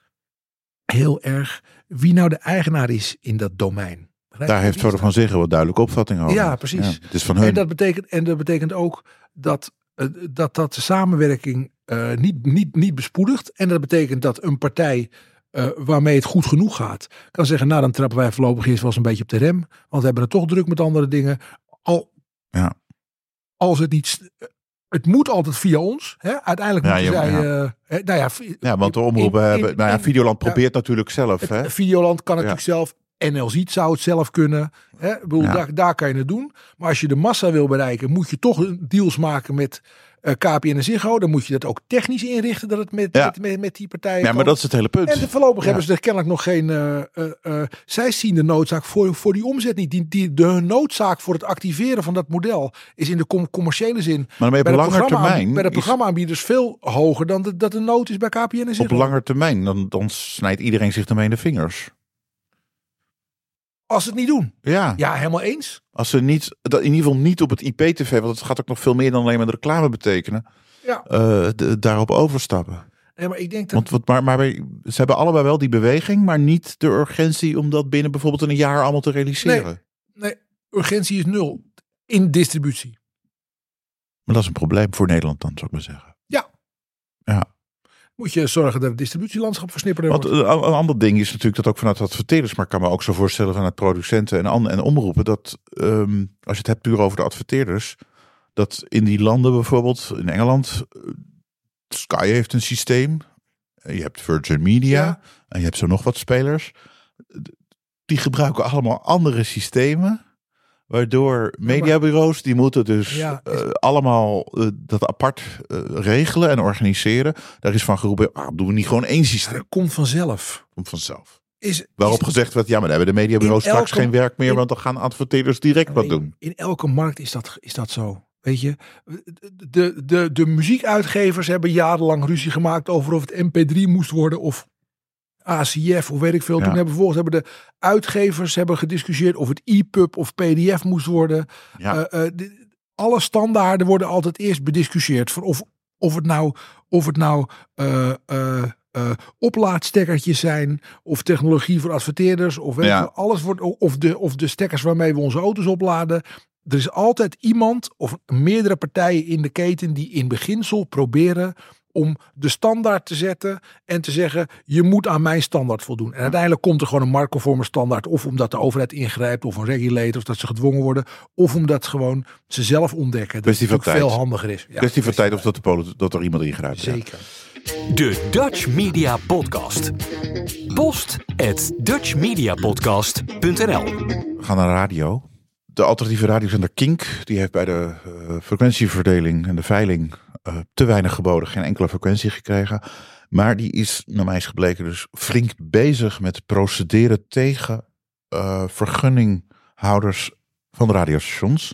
[SPEAKER 5] heel erg wie nou de eigenaar is in dat domein. Begrijp
[SPEAKER 4] Daar heeft
[SPEAKER 5] is
[SPEAKER 4] Vodafone zeggen wat duidelijke opvatting over.
[SPEAKER 5] Ja, precies.
[SPEAKER 4] het is van hun.
[SPEAKER 5] En dat betekent, en dat betekent ook dat, eh, dat, dat de samenwerking eh, niet, niet, niet bespoedigt. En dat betekent dat een partij eh, waarmee het goed genoeg gaat, kan zeggen, nou dan trappen wij voorlopig eerst wel eens een beetje op de rem. Want we hebben het toch druk met andere dingen. Al,
[SPEAKER 4] Ja.
[SPEAKER 5] Als het niet... Het moet altijd via ons. Hè? Uiteindelijk
[SPEAKER 4] Ja,
[SPEAKER 5] moeten zij...
[SPEAKER 4] ja.
[SPEAKER 5] eh, hè, nou ja,
[SPEAKER 4] ja, want de omroepen hebben... Nou ja, Videoland probeert natuurlijk zelf.
[SPEAKER 5] het,
[SPEAKER 4] Hè?
[SPEAKER 5] Videoland kan natuurlijk zelf. NL Ziet zou het zelf kunnen. Hè? Ik bedoel, daar, daar kan je het doen. Maar als je de massa wil bereiken, moet je toch deals maken met eh KPN en Ziggo. Dan moet je dat ook technisch inrichten dat het met,
[SPEAKER 4] Ja.
[SPEAKER 5] met, met, met die partijen
[SPEAKER 4] Ja, maar dat is het hele punt.
[SPEAKER 5] En de, voorlopig
[SPEAKER 4] Ja.
[SPEAKER 5] hebben ze er kennelijk nog geen. eh, zij zien de noodzaak voor, voor die omzet niet. Die, die, de noodzaak voor het activeren van dat model is in de com- commerciële zin.
[SPEAKER 4] Maar
[SPEAKER 5] bij
[SPEAKER 4] op
[SPEAKER 5] de,
[SPEAKER 4] lange termijn...
[SPEAKER 5] bij de
[SPEAKER 4] is-
[SPEAKER 5] programmaaanbieders veel hoger dan de, dat de nood is bij KPN en
[SPEAKER 4] op
[SPEAKER 5] Ziggo.
[SPEAKER 4] lange termijn, dan, dan snijdt iedereen zich ermee in de vingers.
[SPEAKER 5] Als ze het niet doen.
[SPEAKER 4] Ja,
[SPEAKER 5] Ja, helemaal eens.
[SPEAKER 4] als ze niet, dat in ieder geval niet op het IP-tv, want het gaat ook nog veel meer dan alleen maar de reclame betekenen,
[SPEAKER 5] Ja.
[SPEAKER 4] eh, de- daarop overstappen.
[SPEAKER 5] Nee, maar ik denk dat.
[SPEAKER 4] Want wat, maar, maar ze hebben allebei wel die beweging, maar niet de urgentie om dat binnen bijvoorbeeld een jaar allemaal te realiseren.
[SPEAKER 5] Nee, urgentie is nul in distributie.
[SPEAKER 4] Maar dat is een probleem voor Nederland dan, zou ik maar zeggen.
[SPEAKER 5] Ja.
[SPEAKER 4] Ja.
[SPEAKER 5] Moet je zorgen dat het distributielandschap versnipperd wordt.
[SPEAKER 4] eh, een, ander ding is natuurlijk dat ook vanuit adverteerders, maar ik kan me ook zo voorstellen vanuit producenten en, en omroepen, dat ehm, als je het hebt puur over de adverteerders, dat in die landen bijvoorbeeld, in Engeland, eh, Sky heeft een systeem, eh, je hebt Virgin Media
[SPEAKER 5] Ja.
[SPEAKER 4] en je hebt zo nog wat spelers. Die gebruiken allemaal andere systemen. Waardoor mediabureaus, die moeten dus
[SPEAKER 5] Ja, is-
[SPEAKER 4] eh, allemaal eh, dat apart eh, regelen en organiseren. Daar is van geroepen, waarom doen we niet gewoon één
[SPEAKER 5] Ja,
[SPEAKER 4] systeem?
[SPEAKER 5] dat komt vanzelf.
[SPEAKER 4] Komt vanzelf.
[SPEAKER 5] Is,
[SPEAKER 4] Waarop
[SPEAKER 5] is-
[SPEAKER 4] gezegd werd, ja, maar dan hebben de mediabureaus straks geen werk meer,
[SPEAKER 5] in-
[SPEAKER 4] want dan gaan adverteerders direct wat
[SPEAKER 5] in,
[SPEAKER 4] doen.
[SPEAKER 5] in elke markt is dat, is dat zo. Weet je, de, de, de muziekuitgevers hebben jarenlang ruzie gemaakt over of het MP3 moest worden of ACF of weet ik veel.
[SPEAKER 4] Ja.
[SPEAKER 5] Toen hebben vervolgens hebben de uitgevers hebben gediscussieerd of het EPUB of PDF moest worden.
[SPEAKER 4] Ja.
[SPEAKER 5] Eh, eh, de- alle standaarden worden altijd eerst bediscussieerd. Voor of, of het nou, of het nou eh, eh, oplaadstekkertjes zijn, of technologie voor adverteerders, of weet
[SPEAKER 4] Ja.
[SPEAKER 5] alles wordt, of de, of de stekkers waarmee we onze auto's opladen. Er is altijd iemand of meerdere partijen in de keten die in beginsel proberen om de standaard te zetten en te zeggen je moet aan mijn standaard voldoen. En uiteindelijk komt er gewoon een marktconforme standaard of omdat de overheid ingrijpt of een regulator of dat ze gedwongen worden of omdat gewoon ze zelf ontdekken dat het veel handiger is. Ja,
[SPEAKER 4] Kwestie van tijd of dat, de dat er iemand ingrijpt. ja.
[SPEAKER 5] Zeker.
[SPEAKER 3] De Dutch Media Podcast. Post at dutchmediapodcast.nl
[SPEAKER 4] We gaan naar de radio. De alternatieve radiozender Kink, die heeft bij de eh, frequentieverdeling en de veiling eh, te weinig geboden, geen enkele frequentie gekregen. Maar die is, naar mij is gebleken, dus flink bezig met procederen tegen eh, vergunninghouders van de radiostations.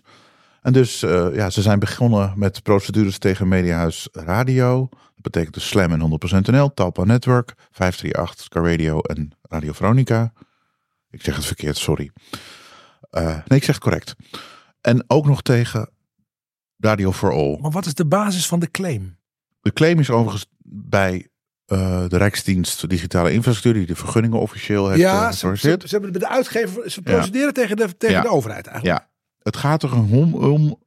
[SPEAKER 4] En dus, eh, ja, ze zijn begonnen met procedures tegen Mediahuis Radio. Dat betekent dus Slam en 100% NL, Talpa Network, 538, Scar Radio en Radio Veronica. Ik zeg het verkeerd, sorry. Nee, ik zeg het correct. En ook nog tegen Radio for All.
[SPEAKER 5] Maar wat is de basis van de claim?
[SPEAKER 4] De claim is overigens bij eh, de Rijksdienst Digitale Infrastructuur, die de vergunningen officieel heeft
[SPEAKER 5] Ja,
[SPEAKER 4] eh,
[SPEAKER 5] ze, ze, ze hebben de uitgever, ze procederen tegen, de, tegen
[SPEAKER 4] Ja.
[SPEAKER 5] de overheid eigenlijk.
[SPEAKER 4] Ja, het gaat er om, om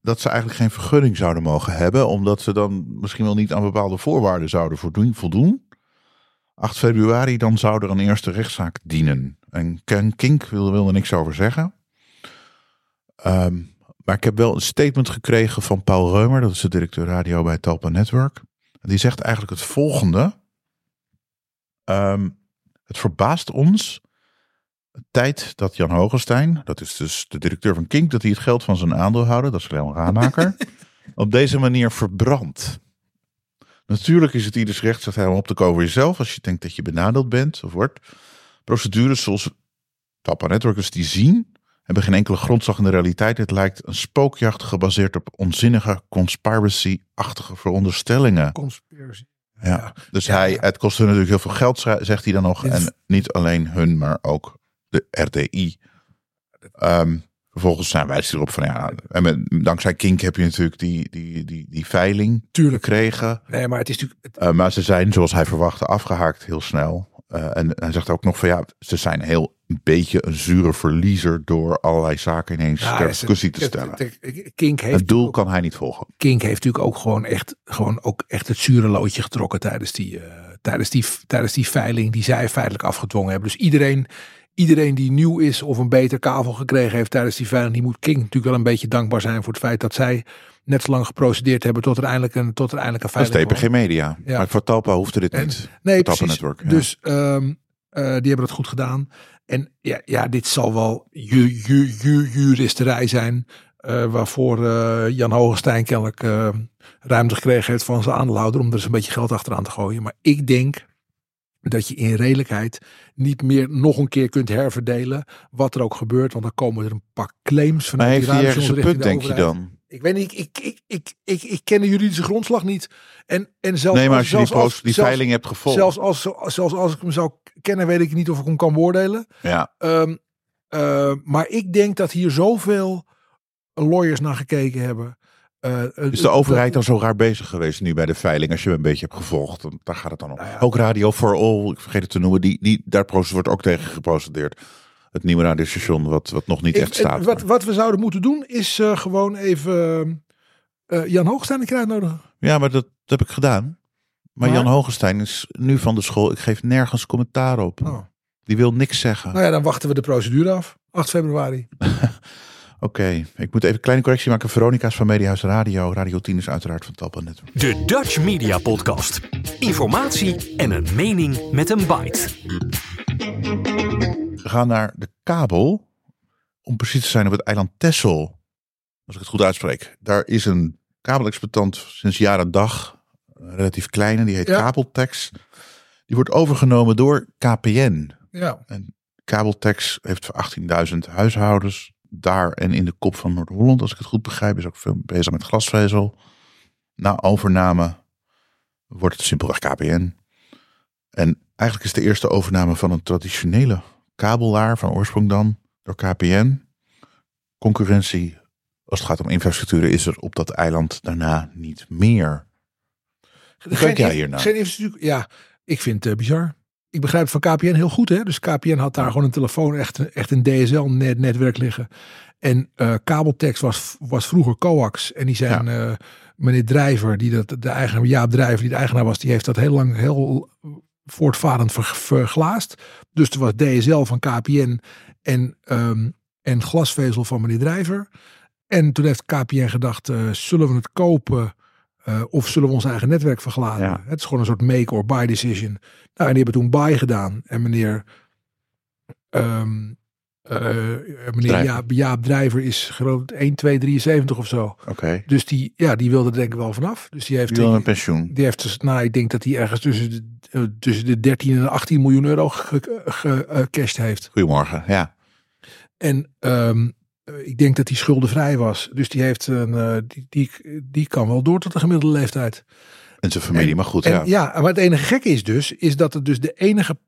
[SPEAKER 4] dat ze eigenlijk geen vergunning zouden mogen hebben, omdat ze dan misschien wel niet aan bepaalde voorwaarden zouden voldoen. voldoen. 8 februari, dan zou er een eerste rechtszaak dienen. En Ken Kink wil, wil er niks over zeggen. Ehm, maar ik heb wel een statement gekregen van Paul Reumer, dat is de directeur radio bij Talpa Network. En die zegt eigenlijk het volgende. Ehm, het verbaast ons de tijd dat Jan Hogenstein, dat is dus de directeur van Kink, dat hij het geld van zijn aandeelhouder, dat is Leon Raamaker, op deze manier verbrandt. Natuurlijk is het ieders recht, zegt hij, om op te komen voor jezelf als je denkt dat je benadeeld bent of wordt. Procedures zoals Talpa Networkers die zien, hebben geen enkele grondslag in de realiteit. Het lijkt een spookjacht gebaseerd op onzinnige conspiracy-achtige veronderstellingen.
[SPEAKER 5] Conspiracy.
[SPEAKER 4] Ja, dus
[SPEAKER 5] Ja,
[SPEAKER 4] hij,
[SPEAKER 5] ja.
[SPEAKER 4] het kost hun natuurlijk heel veel geld, zegt hij dan nog. En niet alleen hun, maar ook de RDI. Ehm, vervolgens zijn wij erop van ja, en met, dankzij Kink heb je natuurlijk die, die, die, die veiling
[SPEAKER 5] Tuurlijk.
[SPEAKER 4] gekregen.
[SPEAKER 5] Nee, maar het is natuurlijk. het-
[SPEAKER 4] Eh, maar ze zijn, zoals hij verwachtte, afgehaakt heel snel. Eh, en hij zegt ook nog van ja, ze zijn heel een beetje een zure verliezer door allerlei zaken ineens
[SPEAKER 5] ja,
[SPEAKER 4] ter discussie te stellen.
[SPEAKER 5] Kink heeft,
[SPEAKER 4] Het doel kan hij niet volgen.
[SPEAKER 5] Kink heeft natuurlijk ook gewoon echt, gewoon ook echt het zure loodje getrokken tijdens die, eh, tijdens, die, tijdens die veiling die zij feitelijk afgedwongen hebben. Dus iedereen, iedereen die nieuw is of een beter kavel gekregen heeft tijdens die veiling, die moet Kink natuurlijk wel een beetje dankbaar zijn voor het feit dat zij net zo lang geprocedeerd hebben tot er eindelijk een, tot er eindelijk een
[SPEAKER 4] Dat is TPG Media.
[SPEAKER 5] Ja.
[SPEAKER 4] Maar voor Talpa hoefde dit
[SPEAKER 5] En-
[SPEAKER 4] niet.
[SPEAKER 5] Nee, precies.
[SPEAKER 4] Network, ja.
[SPEAKER 5] Dus ehm, eh, die hebben dat goed gedaan. En ja, ja dit zal wel ju, ju, ju, juristerij zijn. eh, waarvoor eh, Jan Hogenstein kennelijk ruimte gekregen heeft van zijn aandeelhouder. Om er eens een beetje geld achteraan te gooien. Maar ik denk dat je in redelijkheid niet meer nog een keer kunt herverdelen. Wat er ook gebeurt. Want dan komen er een pak claims
[SPEAKER 4] Maar
[SPEAKER 5] vanuit
[SPEAKER 4] heeft
[SPEAKER 5] die
[SPEAKER 4] hij ergens een punt,
[SPEAKER 5] de
[SPEAKER 4] denk je dan?
[SPEAKER 5] Ik weet niet, ik, ik, ik, ik, ik ken de juridische grondslag niet. En, en zelfs
[SPEAKER 4] Nee, maar als je die,
[SPEAKER 5] zelfs
[SPEAKER 4] die
[SPEAKER 5] zelfs-
[SPEAKER 4] veiling hebt gevolgd.
[SPEAKER 5] Zelfs als, zelfs als ik hem zou kennen, weet ik niet of ik hem kan beoordelen.
[SPEAKER 4] ja,
[SPEAKER 5] Ehm, eh, maar ik denk dat hier zoveel lawyers naar gekeken hebben. Eh,
[SPEAKER 4] is de overheid dan zo raar bezig geweest nu bij de veiling? Als je hem een beetje hebt gevolgd, dan, daar gaat het dan om.
[SPEAKER 5] Nou ja.
[SPEAKER 4] Ook Radio for All, ik vergeet het te noemen, die, die, daar wordt ook tegen geprocedeerd. Het nieuwe radiostation, wat, wat nog niet
[SPEAKER 5] Ik-
[SPEAKER 4] echt staat.
[SPEAKER 5] wat, wat we zouden moeten doen, is eh, gewoon even eh, Jan Hoogstein een keer uitnodigen.
[SPEAKER 4] Ja, maar dat, dat heb ik gedaan. Maar,
[SPEAKER 5] Maar?
[SPEAKER 4] Jan Hogenstein is nu van de school. Ik geef nergens commentaar op.
[SPEAKER 5] Oh.
[SPEAKER 4] Die wil niks zeggen.
[SPEAKER 5] Nou ja, dan wachten we de procedure af. 8 februari.
[SPEAKER 4] Oké, ik moet even een kleine correctie maken. Veronica is van Mediahuis Radio. Radio 10 is uiteraard van Talpa Network.
[SPEAKER 3] De Dutch Media Podcast. Informatie en een mening met een bite.
[SPEAKER 4] Gaan naar de kabel. Om precies te zijn op het eiland Texel. Als ik het goed uitspreek. Daar is een kabelexploitant sinds jaren dag. een Relatief kleine. Die heet
[SPEAKER 5] Ja.
[SPEAKER 4] Kabeltex. Die wordt overgenomen door KPN.
[SPEAKER 5] Ja.
[SPEAKER 4] Kabeltex heeft 18.000 huishoudens. Daar en in de kop van Noord-Holland. Als ik het goed begrijp. Is ook veel bezig met glasvezel. Na overname wordt het simpelweg KPN. En eigenlijk is de eerste overname van een traditionele kabelaar van oorsprong dan door KPN. Concurrentie als het gaat om infrastructuur is er op dat eiland daarna niet meer. Hoe kijk jij hiernaar?
[SPEAKER 5] Geen infrastructuur. Ja, ik vind het bizar. Ik begrijp het van KPN heel goed. Hè? Dus KPN had daar gewoon een telefoon, echt, echt een DSL-netwerk liggen. En eh kabeltex was, was vroeger coax. En die zijn, eh, meneer Drijver, die dat, de eigenaar, Jaap Drijver, die de eigenaar was, die heeft dat heel lang heel voortvarend ver, verglaasd. Dus er was DSL van KPN en, ehm, en glasvezel van meneer Drijver. En toen heeft KPN gedacht, eh, zullen we het kopen eh, of zullen we ons eigen netwerk verglazen?
[SPEAKER 4] Ja.
[SPEAKER 5] Het is gewoon een soort make or buy decision. Nou, en die hebben toen buy gedaan. En meneer, ehm, eh, meneer
[SPEAKER 4] Drijver.
[SPEAKER 5] Jaap, Jaap Drijver is geloof ik 1, 2, 73 of zo.
[SPEAKER 4] Oké.
[SPEAKER 5] Dus die, ja, die wilde er denk ik wel vanaf. Dus die heeft,
[SPEAKER 4] Die een pensioen.
[SPEAKER 5] die heeft dus, nou, ik denk dat hij ergens tussen de, eh, tussen de 13 en 18 miljoen euro gecashed heeft.
[SPEAKER 4] Goedemorgen. Ja.
[SPEAKER 5] En ehm, eh, ik denk dat hij schuldenvrij was. Dus die heeft een, eh, die, die, die kan wel door tot de gemiddelde leeftijd.
[SPEAKER 4] En zijn familie,
[SPEAKER 5] En-
[SPEAKER 4] maar goed.
[SPEAKER 5] En
[SPEAKER 4] ja.
[SPEAKER 5] ja, maar het enige gekke is dus, is dat het dus de enige, eh,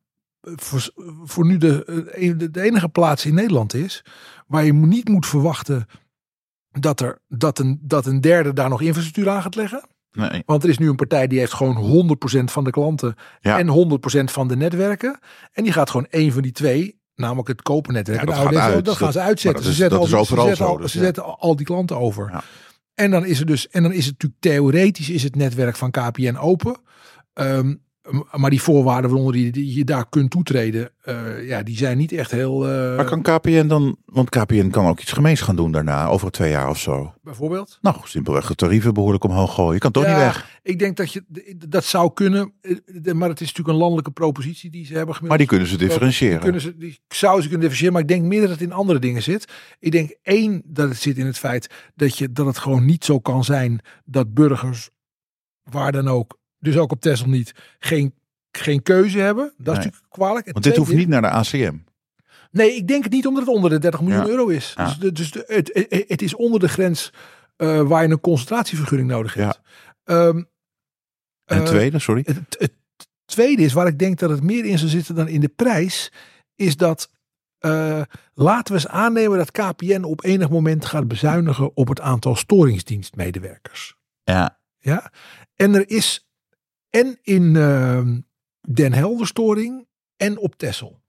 [SPEAKER 5] voor, voor nu de, eh, de, enige plaats in Nederland is, waar je niet moet verwachten dat, er, dat, een, dat een derde daar nog infrastructuur aan gaat leggen.
[SPEAKER 4] Nee.
[SPEAKER 5] Want er is nu een partij die heeft gewoon 100% van de klanten
[SPEAKER 4] Ja.
[SPEAKER 5] en 100% van de netwerken. En die gaat gewoon één van die twee, namelijk het kopernetwerk,
[SPEAKER 4] Ja,
[SPEAKER 5] de
[SPEAKER 4] dat gaat
[SPEAKER 5] gaan ze uitzetten. ze zetten, al,
[SPEAKER 4] is
[SPEAKER 5] ze zetten, al,
[SPEAKER 4] dus
[SPEAKER 5] ze
[SPEAKER 4] ja.
[SPEAKER 5] zetten al, al die klanten over.
[SPEAKER 4] Ja.
[SPEAKER 5] En dan is het dus, en dan is het natuurlijk theoretisch is het netwerk van KPN open. Ehm, maar die voorwaarden waaronder die, die je daar kunt toetreden, eh, ja, die zijn niet echt heel. eh,
[SPEAKER 4] Maar kan KPN dan, want KPN kan ook iets gemeens gaan doen daarna, over twee jaar of zo.
[SPEAKER 5] bijvoorbeeld.
[SPEAKER 4] Nou, simpelweg de tarieven behoorlijk omhoog gooien. Je kan toch
[SPEAKER 5] Ja,
[SPEAKER 4] niet weg.
[SPEAKER 5] Ik denk dat je dat zou kunnen, eh, maar het is natuurlijk een landelijke propositie die ze hebben gemiddeld.
[SPEAKER 4] Maar die kunnen ze
[SPEAKER 5] Die
[SPEAKER 4] differentiëren.
[SPEAKER 5] kunnen ze, die zou ze kunnen differentiëren, maar ik denk meer dat het in andere dingen zit. Ik denk één dat het zit in het feit dat, je, dat het gewoon niet zo kan zijn dat burgers, waar dan ook, dus ook op Tesla niet, geen, geen keuze hebben. Dat is natuurlijk kwalijk.
[SPEAKER 4] Want dit hoeft niet naar de ACM.
[SPEAKER 5] Nee, ik denk het niet omdat het onder de 30 miljoen
[SPEAKER 4] Ja.
[SPEAKER 5] euro is.
[SPEAKER 4] Ja.
[SPEAKER 5] Dus, dus de, het, het, is onder de grens eh, waar je een concentratievergunning nodig hebt. Ehm,
[SPEAKER 4] En het
[SPEAKER 5] eh,
[SPEAKER 4] tweede, sorry.
[SPEAKER 5] het, het tweede is waar ik denk dat het meer in zou zitten dan in de prijs, is dat eh, laten we eens aannemen dat KPN op enig moment gaat bezuinigen op het aantal storingsdienstmedewerkers.
[SPEAKER 4] Ja.
[SPEAKER 5] Ja? En er is en in ehm, Den Helder storing en op Texel.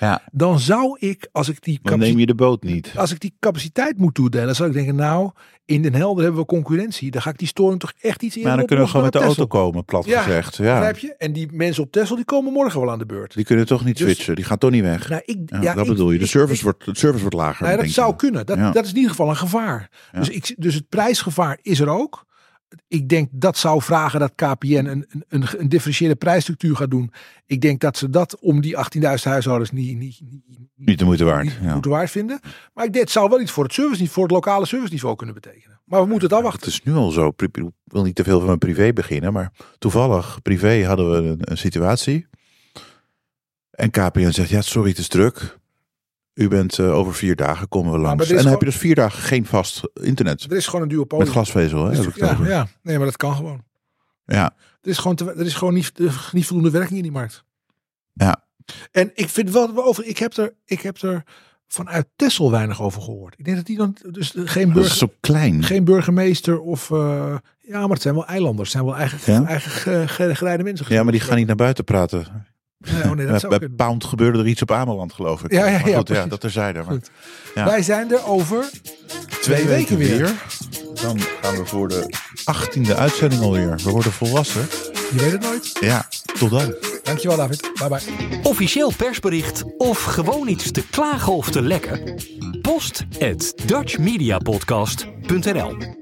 [SPEAKER 4] Ja.
[SPEAKER 5] Dan zou ik, als ik die
[SPEAKER 4] Dan neem je de boot niet.
[SPEAKER 5] als ik die capaciteit moet toedelen, zou ik denken, nou, in Den Helder hebben we concurrentie. Dan ga ik die storing toch echt iets in.
[SPEAKER 4] Maar dan kunnen we gewoon met de auto komen, plat
[SPEAKER 5] Ja,
[SPEAKER 4] gezegd. Ja.
[SPEAKER 5] Begrijp je? En die mensen op Tesla die komen morgen wel aan de beurt.
[SPEAKER 4] Die kunnen toch niet
[SPEAKER 5] Dus-
[SPEAKER 4] switchen. Die gaan toch niet weg.
[SPEAKER 5] Nou, ik,
[SPEAKER 4] Ja,
[SPEAKER 5] ja,
[SPEAKER 4] dat
[SPEAKER 5] ik-
[SPEAKER 4] bedoel je. De
[SPEAKER 5] ik-
[SPEAKER 4] service,
[SPEAKER 5] ik-
[SPEAKER 4] wordt, de service wordt lager.
[SPEAKER 5] nou dat zou kunnen. Dat, dat is in ieder geval een gevaar. Dus, ik, dus het prijsgevaar is er ook. Ik denk dat zou vragen dat KPN een, een, een, differentiële prijsstructuur gaat doen. Ik denk dat ze dat om die 18.000 huishoudens niet, niet, niet,
[SPEAKER 4] Niet de moeite waard.
[SPEAKER 5] niet
[SPEAKER 4] Ja.
[SPEAKER 5] moeten waard vinden. Maar ik denk, het zou wel iets voor het, service, voor het lokale serviceniveau kunnen betekenen. Maar we moeten het
[SPEAKER 4] Het
[SPEAKER 5] afwachten.
[SPEAKER 4] is nu al zo. Ik wil niet te veel van mijn privé beginnen. Maar toevallig, privé hadden we een, een situatie. En KPN zegt, ja sorry het is druk. U bent eh, over vier dagen komen we langs. en dan heb je dus vier dagen geen vast internet.
[SPEAKER 5] Er is gewoon een duopolie.
[SPEAKER 4] Met glasvezel, hè? heb ik
[SPEAKER 5] ja, ja, nee, maar dat kan gewoon.
[SPEAKER 4] ja.
[SPEAKER 5] Er is gewoon, te, er is gewoon niet, niet voldoende werking in die markt.
[SPEAKER 4] Ja.
[SPEAKER 5] En ik vind wel over. Ik heb er, ik heb er vanuit Tessel weinig over gehoord. Ik denk dat die dan dus geen, burger,
[SPEAKER 4] zo klein.
[SPEAKER 5] geen burgemeester of. eh, ja, maar het zijn wel eilanders. Het zijn wel eigen,
[SPEAKER 4] Ja?
[SPEAKER 5] eigen ge- ge- gereide mensen.
[SPEAKER 4] Ja, maar die gaan niet naar buiten praten.
[SPEAKER 5] Nee, oh nee, dat
[SPEAKER 4] Bij,
[SPEAKER 5] zou
[SPEAKER 4] bij
[SPEAKER 5] kunnen.
[SPEAKER 4] Pound gebeurde er iets op Ameland, geloof ik.
[SPEAKER 5] Ja, ja,
[SPEAKER 4] Maar
[SPEAKER 5] ja,
[SPEAKER 4] goed, ja, dat terzijde. Maar. Ja.
[SPEAKER 5] Wij zijn er over twee weken weer.
[SPEAKER 4] Dan gaan we voor de achttiende uitzending alweer. We worden volwassen.
[SPEAKER 5] Je weet het nooit.
[SPEAKER 4] Ja, tot dan.
[SPEAKER 5] Dankjewel, David. Bye bye.
[SPEAKER 3] Officieel persbericht of gewoon iets te klagen of te lekken? Post at dutchmediapodcast.nl